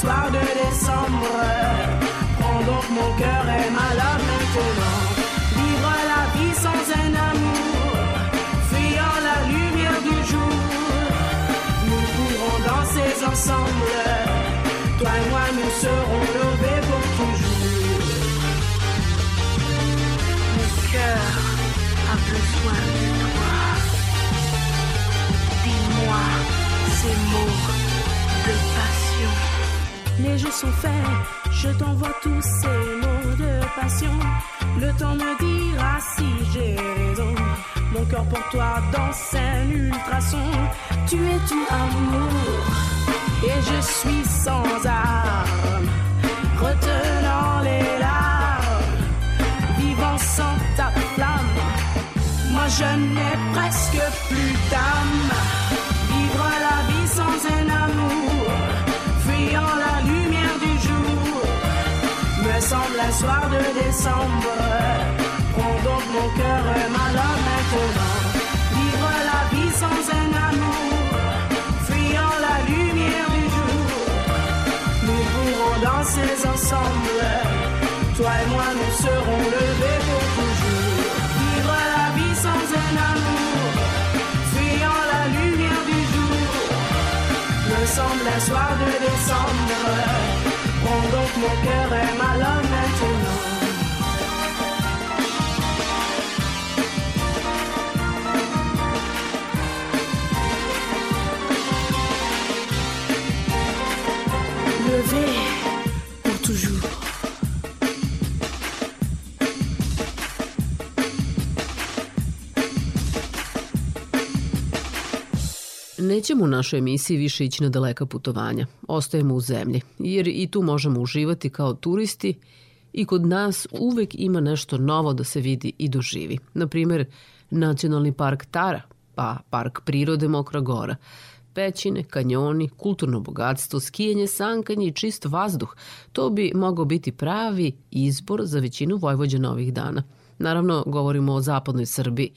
soir de décembre. Prends donc mon cœur et ma love maintenant. Vivre la vie sans un amour, fuyant la lumière du jour, nous pourrons danser ensemble. Toi et moi, nous serons levés pour toujours. Mon cœur a besoin de toi. Dis-moi ces mots. Je t'envoie tous ces mots de passion. Le temps me dira si j'ai raison. Mon cœur pour toi danse un ultrason. Tu es tout amour et je suis sans armes, retenant les larmes, vivant sans ta flamme. Moi je n'ai presque plus d'âme. Soir de décembre. Prends donc mon cœur et ma langue maintenant. Vivre la vie sans un amour, fuyant la lumière du jour, nous pourrons danser ensemble. Toi et moi, nous serons levés pour toujours. Vivre la vie sans un amour, fuyant la lumière du jour, me semble un soir de décembre. Prends donc mon cœur et ma Levé pour toujours. Nećemo u našoj emisiji više ići na daleka putovanja. Ostajemo u zemlji, jer i tu možemo uživati kao turisti i kod nas uvek ima nešto novo da se vidi i doživi. Naprimer, Nacionalni park Tara, pa Park prirode Mokra Gora, pećine, kanjoni, kulturno bogatstvo, skijanje, sankanje i čist vazduh. To bi mogao biti pravi izbor za većinu Vojvođana ovih dana. Naravno, govorimo o zapadnoj Srbiji.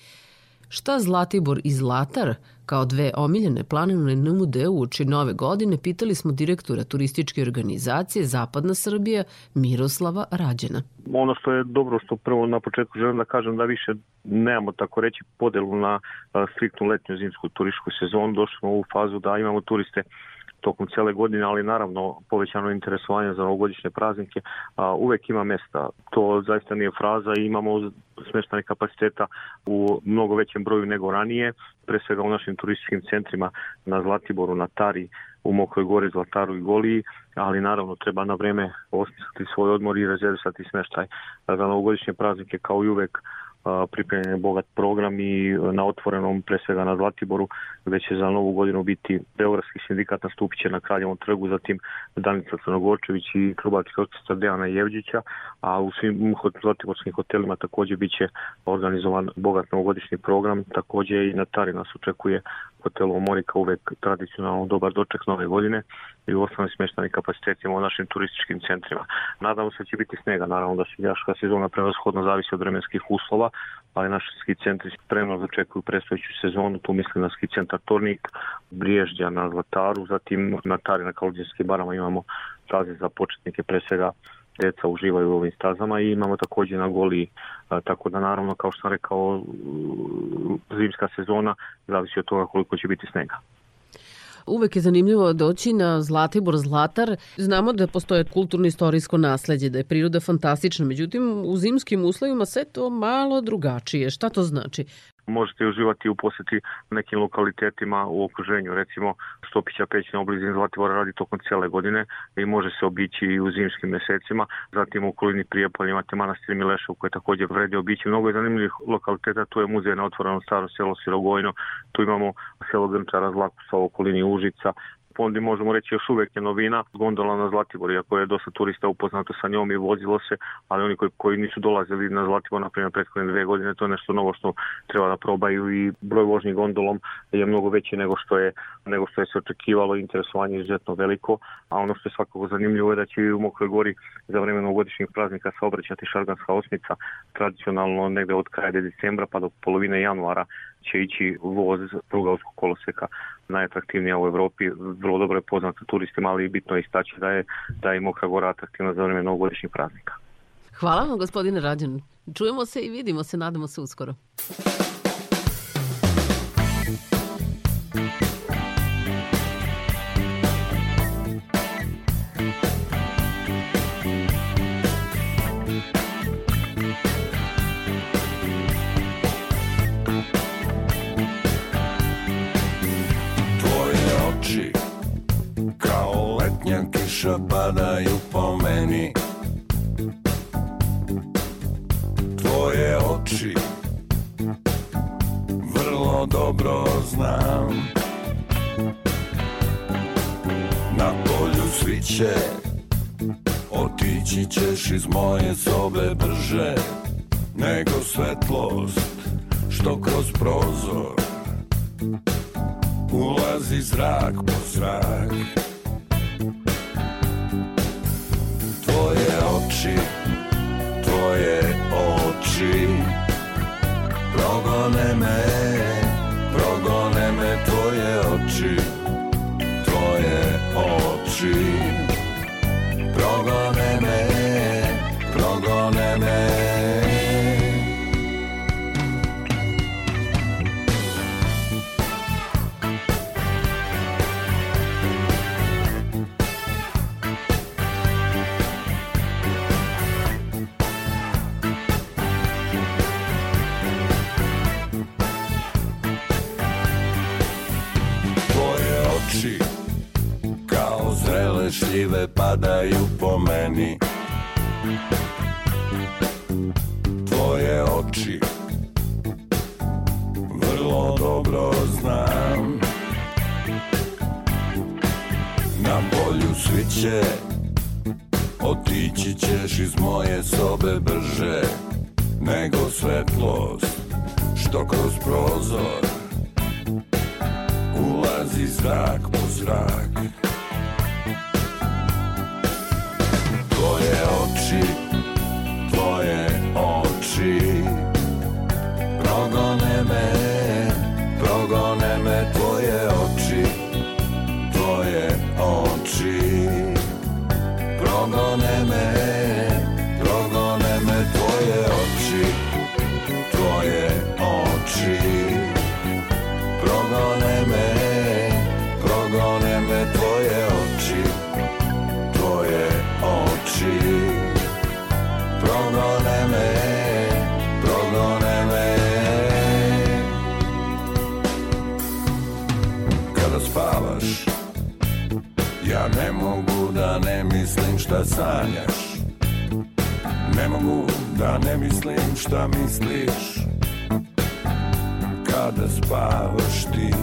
Šta Zlatibor i Zlatar kao dve omiljene planine nude uoči nove godine, pitali smo direktora turističke organizacije Zapadna Srbija Miroslava Rađena. Ono što je dobro što prvo na početku želim da kažem da više nemamo tako reći podelu na striktnu letnju zimsku turističku sezonu. Došli smo u ovu fazu da imamo turiste tokom cele godine, ali naravno povećano interesovanje za novogodišnje praznike, a, uvek ima mesta. To zaista nije fraza i imamo smeštane kapaciteta u mnogo većem broju nego ranije, pre svega u našim turističkim centrima na Zlatiboru, na Tari, u Mokroj gori, Zlataru i Goliji, ali naravno treba na vreme osmisliti svoj odmor i rezervisati smeštaj za novogodišnje praznike kao i uvek pripremljen je bogat program i na otvorenom, pre svega na Zlatiboru, već će za novu godinu biti Beogradski sindikat nastupit na Kraljevom trgu, zatim Danica Crnogorčević i Trubački orkestar Dejana Jevđića, a u svim zlatiborskim hotelima takođe biće organizovan bogat novogodišnji program, takođe i na Tari nas očekuje hotelu Morika uvek tradicionalno dobar doček nove godine i u osnovnim smještanim kapacitetima u našim turističkim centrima. Nadamo se da će biti snega, naravno da se ljaška sezona prevashodno zavisi od vremenskih uslova, ali naši ski centri spremno dočekuju predstojeću sezonu, tu mislim na ski centar Tornik, Briježđa na Zlataru, zatim na Tari na Kaludinski barama imamo staze za početnike, pre svega deca uživaju u ovim stazama i imamo takođe na goli, tako da naravno kao što sam rekao zimska sezona zavisi od toga koliko će biti snega. Uvek je zanimljivo doći na Zlatibor Zlatar. Znamo da postoje kulturno-istorijsko nasledđe, da je priroda fantastična, međutim u zimskim uslovima sve to malo drugačije. Šta to znači? Možete uživati u poseti nekim lokalitetima u okruženju. Recimo, Stopića pećina u blizini Zlatibora radi tokom cijele godine i može se obići i u zimskim mesecima. Zatim u okolini Prijepolja imate manastir Milešov koje takođe vredi obići. Mnogo je zanimljivih lokaliteta, tu je muzej na otvorenom staro selo Sirogojno, tu imamo selo Grnčara Zlakusa u okolini Užica, Pondi možemo reći još uvek je novina. Gondola na Zlatibor, iako je dosta turista upoznato sa njom i vozilo se, ali oni koji, koji nisu dolazili na Zlatibor, na primjer, prethodne dve godine, to je nešto novo što treba da probaju i broj vožnji gondolom je mnogo veći nego što je, nego što je se očekivalo, interesovanje je izuzetno veliko, a ono što je svakako zanimljivo je da će u Mokroj gori za vreme novogodišnjih praznika saobraćati šarganska osmica, tradicionalno negde od kraja decembra pa do polovine januara će ići voz prugalskog koloseka najatraktivnija u Evropi, vrlo dobro je poznata turistima, ali bitno je istaći da je, da je Mokra Gora atraktivna za vreme novogodišnjih praznika. Hvala vam, gospodine Rađan. Čujemo se i vidimo se, nadamo se uskoro. Kiša padaju po meni? Tvoje oči vrlo dobro znam. Na polju sviće Otići ćeš iz moje sobe brže Nego svetlost što kroz prozor Ulazi zrak po zrak tvoje oči. Progone me, šljive padaju po meni. Tvoje oči vrlo dobro znam. Na polju sviće Otići ćeš iz moje sobe brže Nego svetlost što kroz prozor Ulazi zrak po zrak tvoje šta sanjaš. Ne mogu Da ne mislim šta misliš. Kada spavaš ti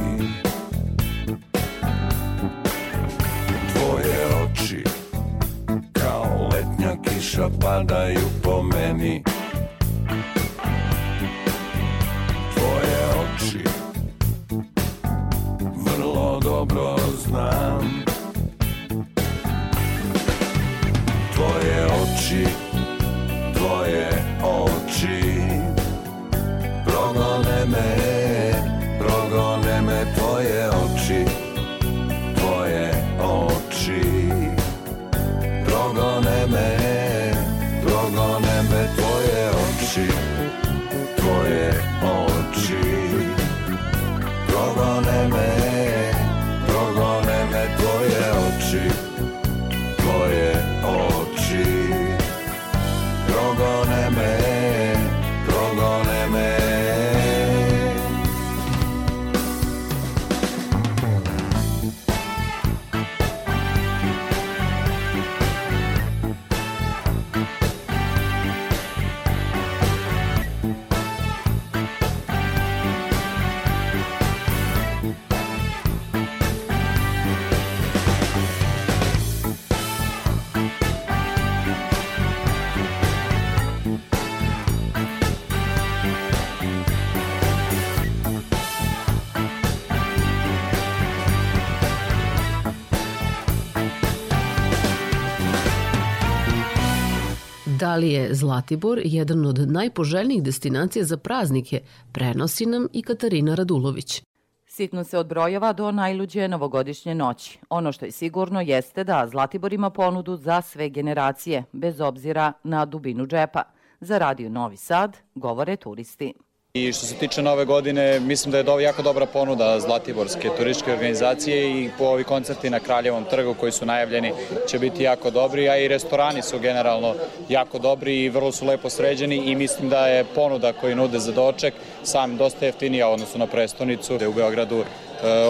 Da li je Zlatibor jedan od najpoželjnijih destinacija za praznike, prenosi nam i Katarina Radulović. Sitno se odbrojava do najluđe novogodišnje noći. Ono što je sigurno jeste da Zlatibor ima ponudu za sve generacije, bez obzira na dubinu džepa. Za Radio Novi Sad govore turisti. I što se tiče nove godine, mislim da je jako dobra ponuda Zlatiborske turističke organizacije i po ovi koncerti na Kraljevom trgu koji su najavljeni će biti jako dobri, a i restorani su generalno jako dobri i vrlo su lepo sređeni i mislim da je ponuda koju nude za doček sam dosta jeftinija odnosu na prestonicu. U Beogradu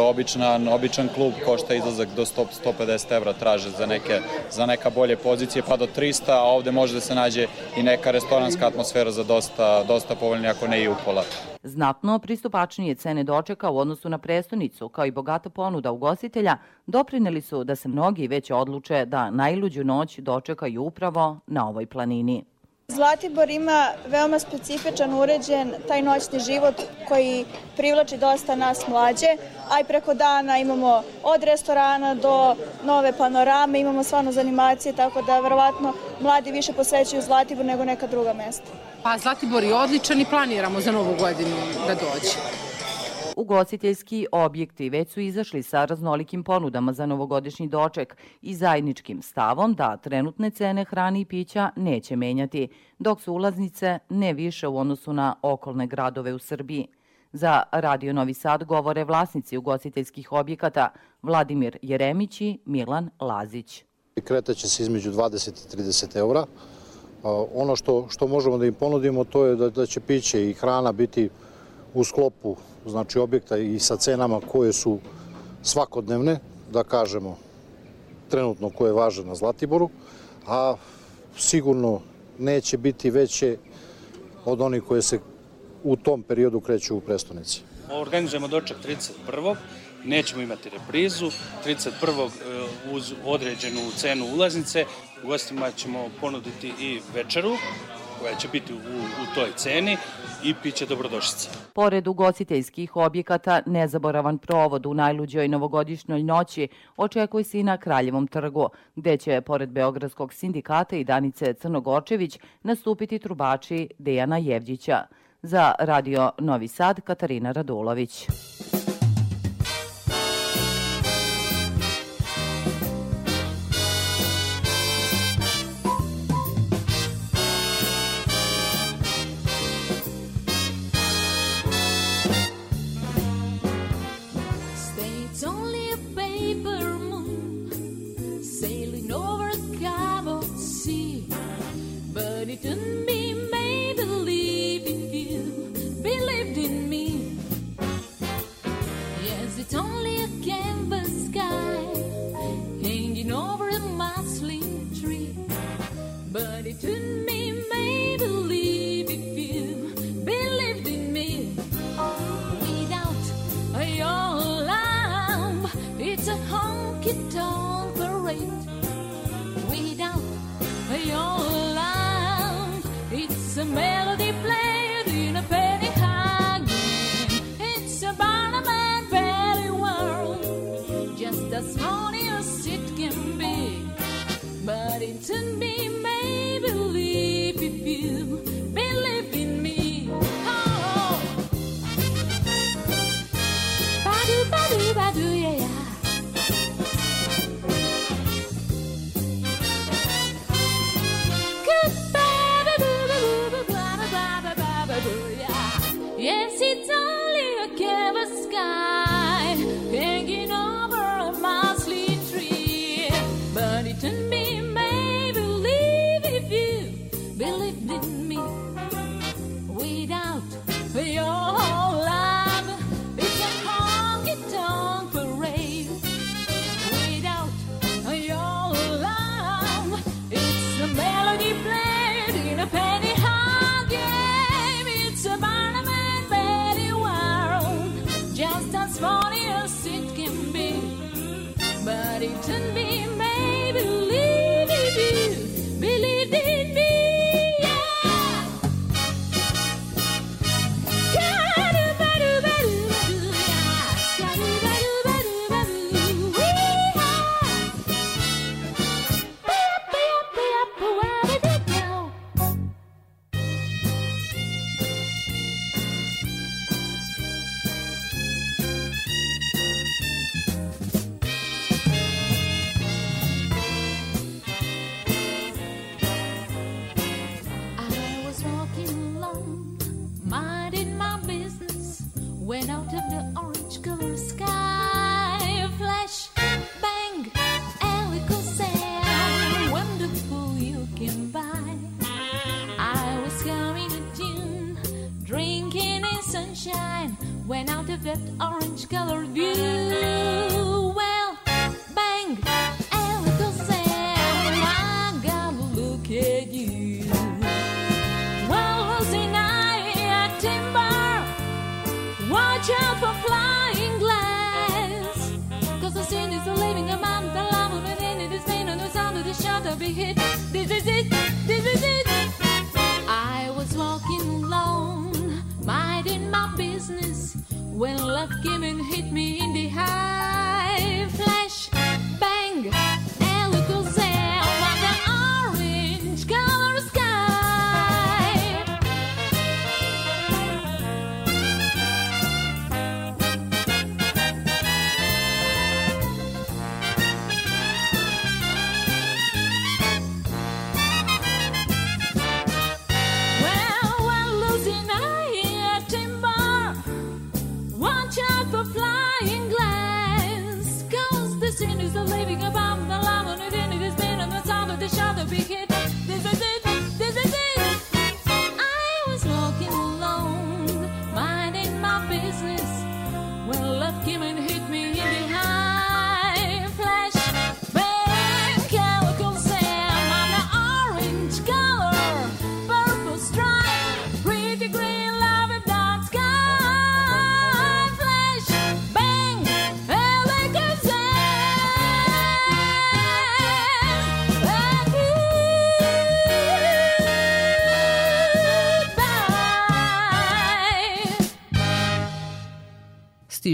običan, običan klub košta izlazak do 100, 150 evra traže za neke, za neka bolje pozicije pa do 300, a ovde može da se nađe i neka restoranska atmosfera za dosta, dosta povoljnija ako ne i upola. Znatno pristupačnije cene dočeka u odnosu na prestonicu, kao i bogata ponuda ugostitelja, doprineli su da se mnogi već odluče da najluđu noć dočekaju upravo na ovoj planini. Zlatibor ima veoma specifičan uređen taj noćni život koji privlači dosta nas mlađe, a i preko dana imamo od restorana do nove panorame, imamo stvarno za animacije, tako da verovatno mladi više posvećuju Zlatibor nego neka druga mesta. Pa Zlatibor je odličan i planiramo za novu godinu da dođe. Ugostiteljski objekti već su izašli sa raznolikim ponudama za novogodišnji doček i zajedničkim stavom da trenutne cene hrane i pića neće menjati, dok su ulaznice ne više u odnosu na okolne gradove u Srbiji. Za Radio Novi Sad govore vlasnici ugostiteljskih objekata Vladimir Jeremić i Milan Lazić. Kretaće se između 20 i 30 eura. Ono što, što možemo da im ponudimo to je da, da će piće i hrana biti u sklopu znači objekta i sa cenama koje su svakodnevne, da kažemo trenutno koje važe na Zlatiboru, a sigurno neće biti veće od onih koje se u tom periodu kreću u prestonici. Organizujemo doček 31. Nećemo imati reprizu. 31. uz određenu cenu ulaznice gostima ćemo ponuditi i večeru koja će biti u, u toj ceni i piće dobrodošlice. Pored ugostiteljskih objekata, nezaboravan provod u najluđoj novogodišnjoj noći očekuje se i na Kraljevom trgu, gde će, pored Beogradskog sindikata i Danice Crnogorčević, nastupiti trubači Dejana Jevđića. Za Radio Novi Sad, Katarina Radulović.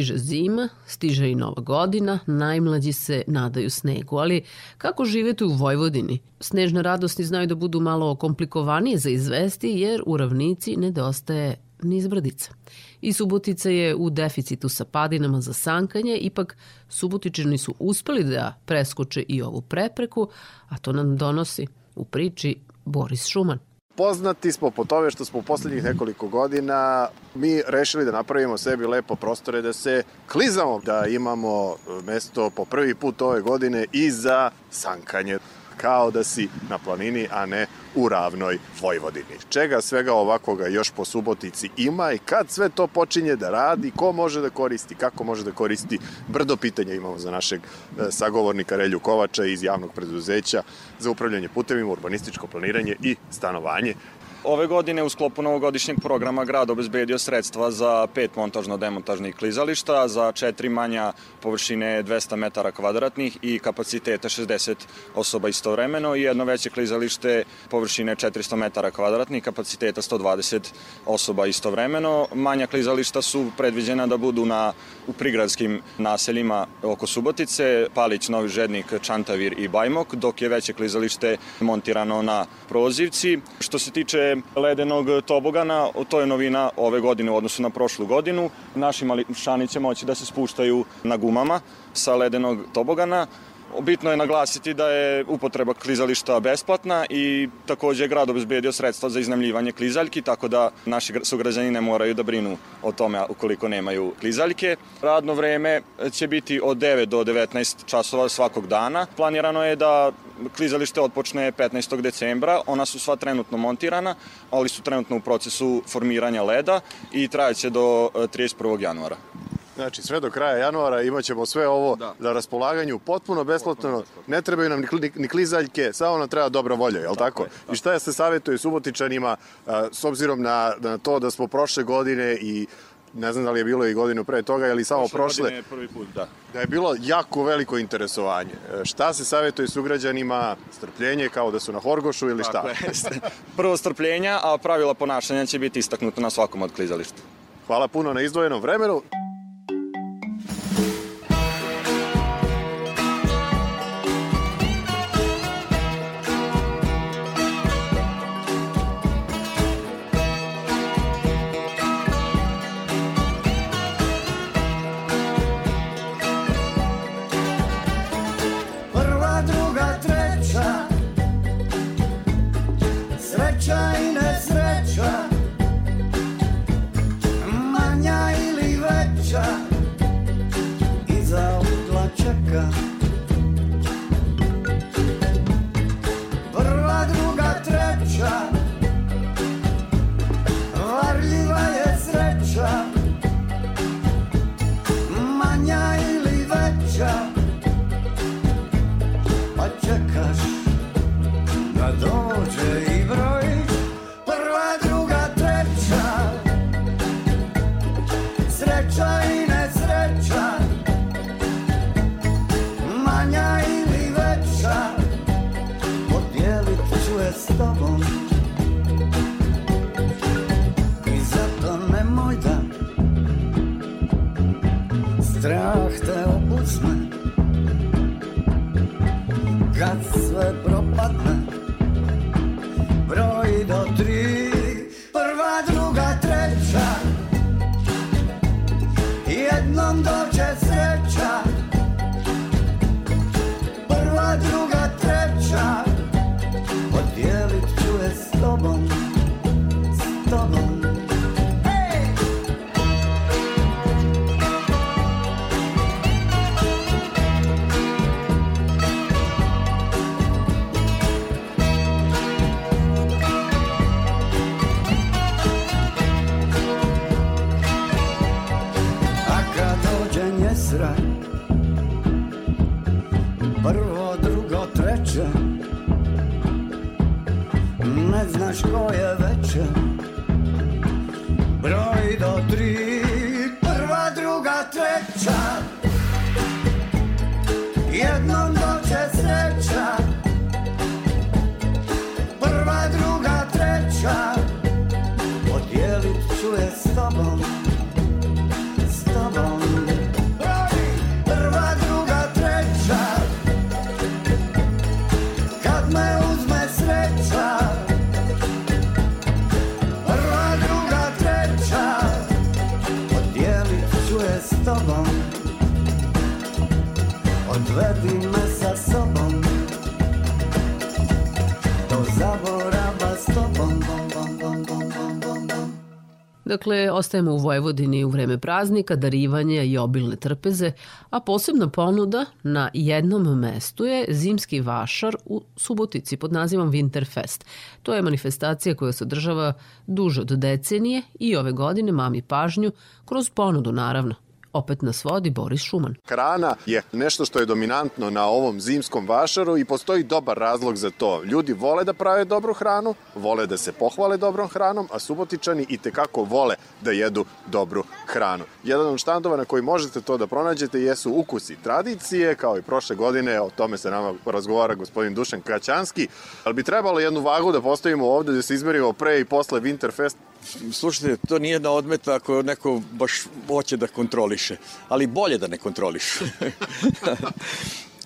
stiže zima, stiže i nova godina, najmlađi se nadaju snegu, ali kako živete u Vojvodini? Snežne radosti znaju da budu malo komplikovanije za izvesti jer u ravnici nedostaje nizbrdica. I Subotica je u deficitu sa padinama za sankanje, ipak Subotičani su uspeli da preskoče i ovu prepreku, a to nam donosi u priči Boris Šuman. Poznati smo po tome što smo u poslednjih nekoliko godina mi rešili da napravimo sebi lepo prostore da se klizamo, da imamo e, mesto po prvi put ove godine i za sankanje. Kao da si na planini, a ne u ravnoj Vojvodini. Čega svega ovakoga još po Subotici ima i kad sve to počinje da radi, ko može da koristi, kako može da koristi, brdo pitanja imamo za našeg e, sagovornika Relju Kovača iz javnog preduzeća za upravljanje putevima, urbanističko planiranje i stanovanje. Ove godine u sklopu novogodišnjeg programa grad obezbedio sredstva za pet montažno-demontažnih klizališta, za četiri manja površine 200 metara kvadratnih i kapaciteta 60 osoba istovremeno i jedno veće klizalište površine 400 metara kvadratnih, kapaciteta 120 osoba istovremeno. Manja klizališta su predviđena da budu na, u prigradskim naseljima oko Subotice, Palić, Novi Žednik, Čantavir i Bajmok, dok je veće klizalište montirano na prozivci. Što se tiče ledenog tobogana, to je novina ove godine u odnosu na prošlu godinu. Naši mališani će moći da se spuštaju na gumama sa ledenog tobogana. Bitno je naglasiti da je upotreba klizališta besplatna i takođe je grad obezbedio sredstva za iznajmljivanje klizaljki, tako da naši sugrađani ne moraju da brinu o tome ukoliko nemaju klizaljke. Radno vreme će biti od 9 do 19 časova svakog dana. Planirano je da klizalište otpočne 15. decembra, ona su sva trenutno montirana, ali su trenutno u procesu formiranja leda i trajaće do 31. januara. Znači, sve do kraja januara imaćemo sve ovo da. na raspolaganju, potpuno besplatno, ne trebaju nam ni, ni, ni klizaljke, samo nam treba dobra volja, je li tako? tako? Je, I šta se savjetuje subotičanima, a, s obzirom na, na to da smo prošle godine i ne znam da li je bilo i godinu pre toga ili samo prošle. Prošle prvi put, da. Da je bilo jako veliko interesovanje. E, šta se savjetuje sugrađanima? Strpljenje kao da su na Horgošu ili šta? Tako je. Prvo strpljenja, a pravila ponašanja će biti istaknuta na svakom od klizališta. Hvala puno na izdvojenom vremenu. Thank you. druga. Prva, druga, treća. Varljiva je sreća. Manja ili veća. Pa čekaš da dođe i Dakle, ostajemo u Vojvodini u vreme praznika, darivanja i obilne trpeze, a posebna ponuda na jednom mestu je zimski vašar u Subotici pod nazivom Winterfest. To je manifestacija koja se održava duže od decenije i ove godine mami pažnju kroz ponudu naravno. Opet nas vodi Boris Šuman. Hrana je nešto što je dominantno na ovom zimskom vašaru i postoji dobar razlog za to. Ljudi vole da prave dobru hranu, vole da se pohvale dobrom hranom, a subotičani i tekako vole da jedu dobru hranu. Jedan od štandova na koji možete to da pronađete jesu ukusi tradicije, kao i prošle godine, o tome se nama razgovara gospodin Dušan Kraćanski, ali bi trebalo jednu vagu da postavimo ovde da se izmerimo pre i posle Winterfest Slušajte, to nije na odmet ako neko baš hoće da kontroliše, ali bolje da ne kontroliše.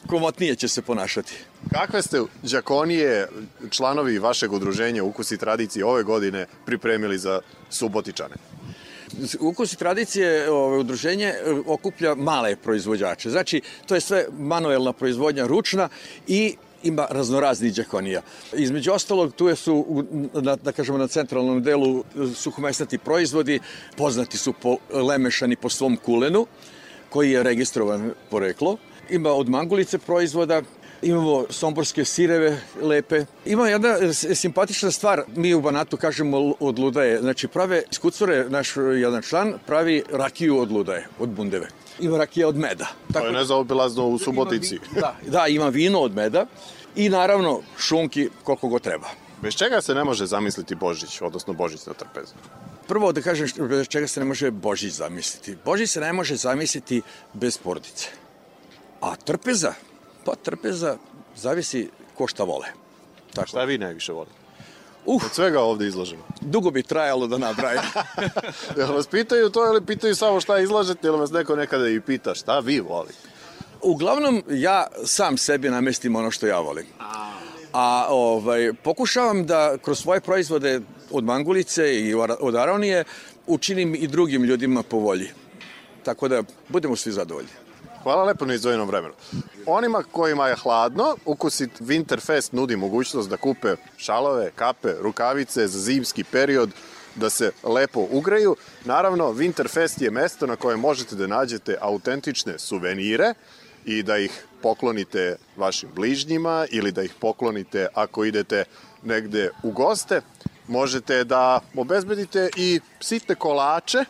Komotnije će se ponašati. Kakve ste džakonije, članovi vašeg udruženja Ukusi tradicije ove godine pripremili za Subotičane? Ukus i tradicije ove, udruženje e, okuplja male proizvođače. Znači, to je sve manuelna proizvodnja, ručna i ima raznoraznih džakonija. Između ostalog, tu je su, na, da kažemo, na centralnom delu suhomesnati proizvodi, poznati su po lemešani po svom kulenu, koji je registrovan poreklo. Ima od mangulice proizvoda, imamo somborske sireve lepe. Ima jedna simpatična stvar, mi u Banatu kažemo od ludaje, znači prave skucore, naš jedan član pravi rakiju od ludaje, od bundeve. Ima rakija od meda. Tako, to je nezaobilazno u Subotici. Da, da, ima vino od meda i naravno šunki koliko go treba. Bez čega se ne može zamisliti Božić, odnosno Božić na trpezu? Prvo da kažem bez čega se ne može Božić zamisliti. Božić se ne može zamisliti bez porodice. A trpeza, pa trpeza zavisi ko šta vole. Tako. Šta vi najviše volite? Uh, Od svega ovde izlažemo. Dugo bi trajalo da nabrajam. Jel vas pitaju to ili pitaju samo šta izlažete ili vas neko nekada i pita šta vi volite? Uglavnom, ja sam sebi namestim ono što ja volim. A ovaj, pokušavam da kroz svoje proizvode od mangulice i od aronije učinim i drugim ljudima po volji. Tako da budemo svi zadovoljni. Hvala lepo na izdvojenom vremenu. Onima kojima je hladno, Ukusit Winterfest nudi mogućnost da kupe šalove, kape, rukavice za zimski period, da se lepo ugreju. Naravno, Winterfest je mesto na kojem možete da nađete autentične suvenire, i da ih poklonite vašim bližnjima ili da ih poklonite ako idete negde u goste. Možete da obezbedite i sitne kolače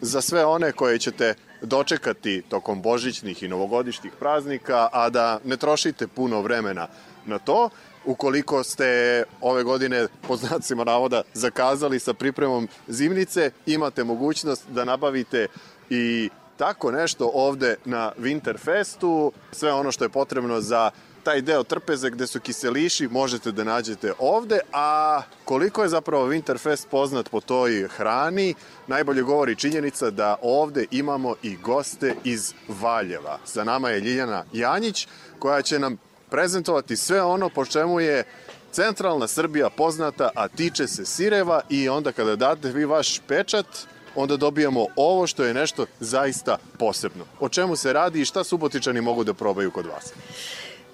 za sve one koje ćete dočekati tokom božićnih i novogodišnjih praznika, a da ne trošite puno vremena na to. Ukoliko ste ove godine, po znacima navoda, zakazali sa pripremom zimnice, imate mogućnost da nabavite i tako nešto ovde na Winterfestu. Sve ono što je potrebno za taj deo trpeze gde su kiseliši možete da nađete ovde, a koliko je zapravo Winterfest poznat po toj hrani, najbolje govori činjenica da ovde imamo i goste iz Valjeva. Sa nama je Ljiljana Janjić, koja će nam prezentovati sve ono po čemu je centralna Srbija poznata, a tiče se sireva i onda kada date vi vaš pečat, onda dobijamo ovo što je nešto zaista posebno. O čemu se radi i šta subotičani mogu da probaju kod vas?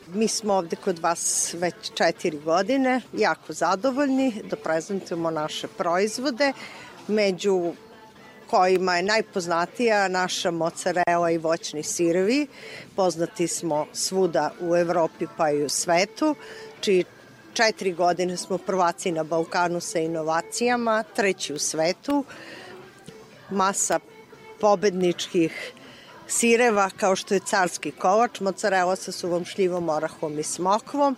Mi smo ovde kod vas već četiri godine, jako zadovoljni da prezentujemo naše proizvode, među kojima je najpoznatija naša mozzarella i voćni sirevi. Poznati smo svuda u Evropi pa i u svetu, čiji četiri godine smo prvaci na Balkanu sa inovacijama, treći u svetu masa pobedničkih sireva kao što je carski kovač, mozzarella sa suvom šljivom, orahom i smokvom,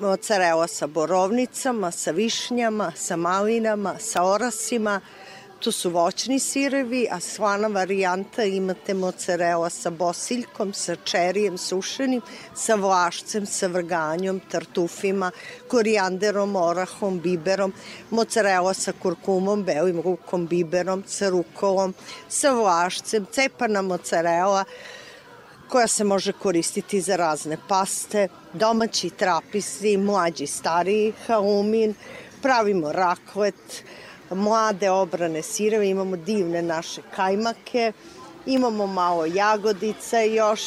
mozzarella sa borovnicama, sa višnjama, sa malinama, sa orasima, Tu su voćni sirevi, a slana varijanta imate mozzarella sa bosiljkom, sa čerijem sušenim, sa vlašcem, sa vrganjom, tartufima, korijanderom, orahom, biberom, mozzarella sa kurkumom, belim rukom, biberom, sa rukolom, sa vlašcem, cepana mozzarella, koja se može koristiti za razne paste, domaći trapisi, mlađi, stariji, haumin, pravimo raklet, mlade obrane sireve, imamo divne naše kajmake, imamo malo jagodica još,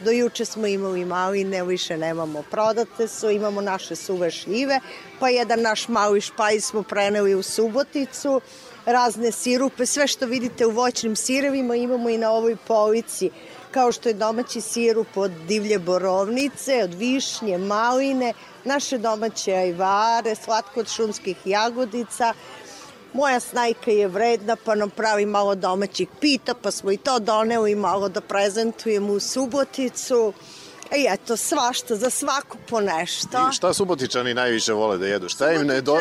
do juče smo imali maline, više nemamo prodate su, imamo naše suve šljive, pa jedan naš mali špaj smo preneli u Suboticu, razne sirupe, sve što vidite u voćnim sirevima imamo i na ovoj polici, kao što je domaći sirup od divlje borovnice, od višnje, maline, naše domaće ajvare, slatko od šumskih jagodica, moja snajka je vredna pa nam pravi malo domaćih pita pa smo i to doneli malo da prezentujemo u Suboticu. I eto, svašta, za svakog po nešto. I šta Subotičani najviše vole da jedu? Šta im ne do...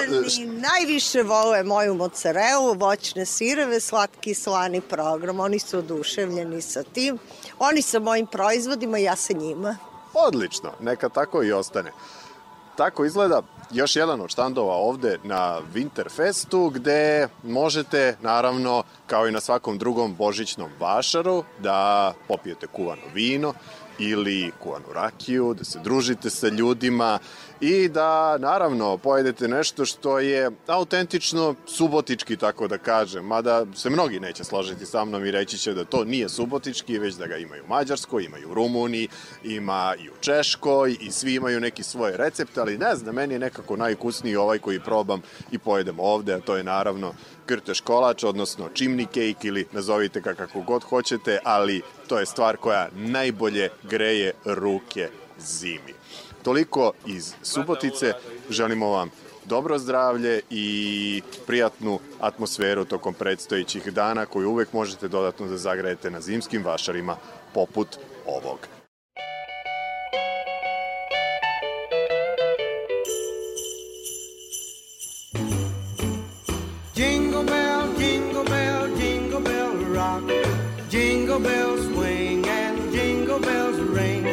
Najviše vole moju mozzarelu, voćne sireve, slatki i slani program. Oni su oduševljeni sa tim. Oni sa mojim proizvodima, ja sa njima. Odlično, neka tako i ostane. Tako izgleda još jedan od štandova ovde na Winterfestu gde možete naravno kao i na svakom drugom božićnom vašaru da popijete kuvano vino ili kuvanu rakiju, da se družite sa ljudima i da naravno pojedete nešto što je autentično subotički tako da kažem, mada se mnogi neće složiti sa mnom i reći će da to nije subotički, već da ga imaju u Mađarskoj, imaju u Rumuniji, ima i u Češkoj i svi imaju neki svoj recept, ali ne znam, meni je nekako najukusniji ovaj koji probam i pojedem ovde, a to je naravno krteš kolač, odnosno chimney cake ili nazovite ga kako god hoćete, ali to je stvar koja najbolje greje ruke zimi. Toliko iz Subotice, želimo vam dobro zdravlje i prijatnu atmosferu tokom predstojićih dana koju uvek možete dodatno da zagrajete na zimskim vašarima poput ovog. Jingle jingle jingle. Jingle bells swing and jingle bells ring.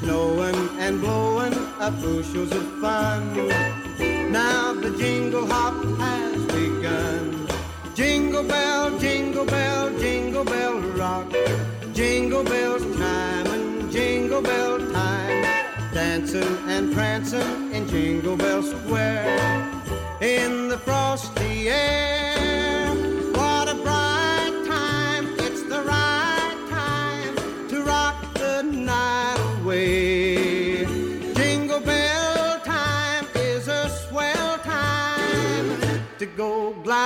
Snowing and blowing bushels of fun. Now the jingle hop has begun. Jingle bell, jingle bell, jingle bell rock. Jingle bells chime and jingle bell time. Dancing and prancing in Jingle Bell Square. In the frosty air.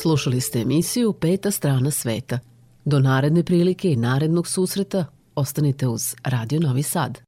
Slušali ste emisiju Peta strana sveta. Do naredne prilike i narednog susreta ostanite uz Radio Novi Sad.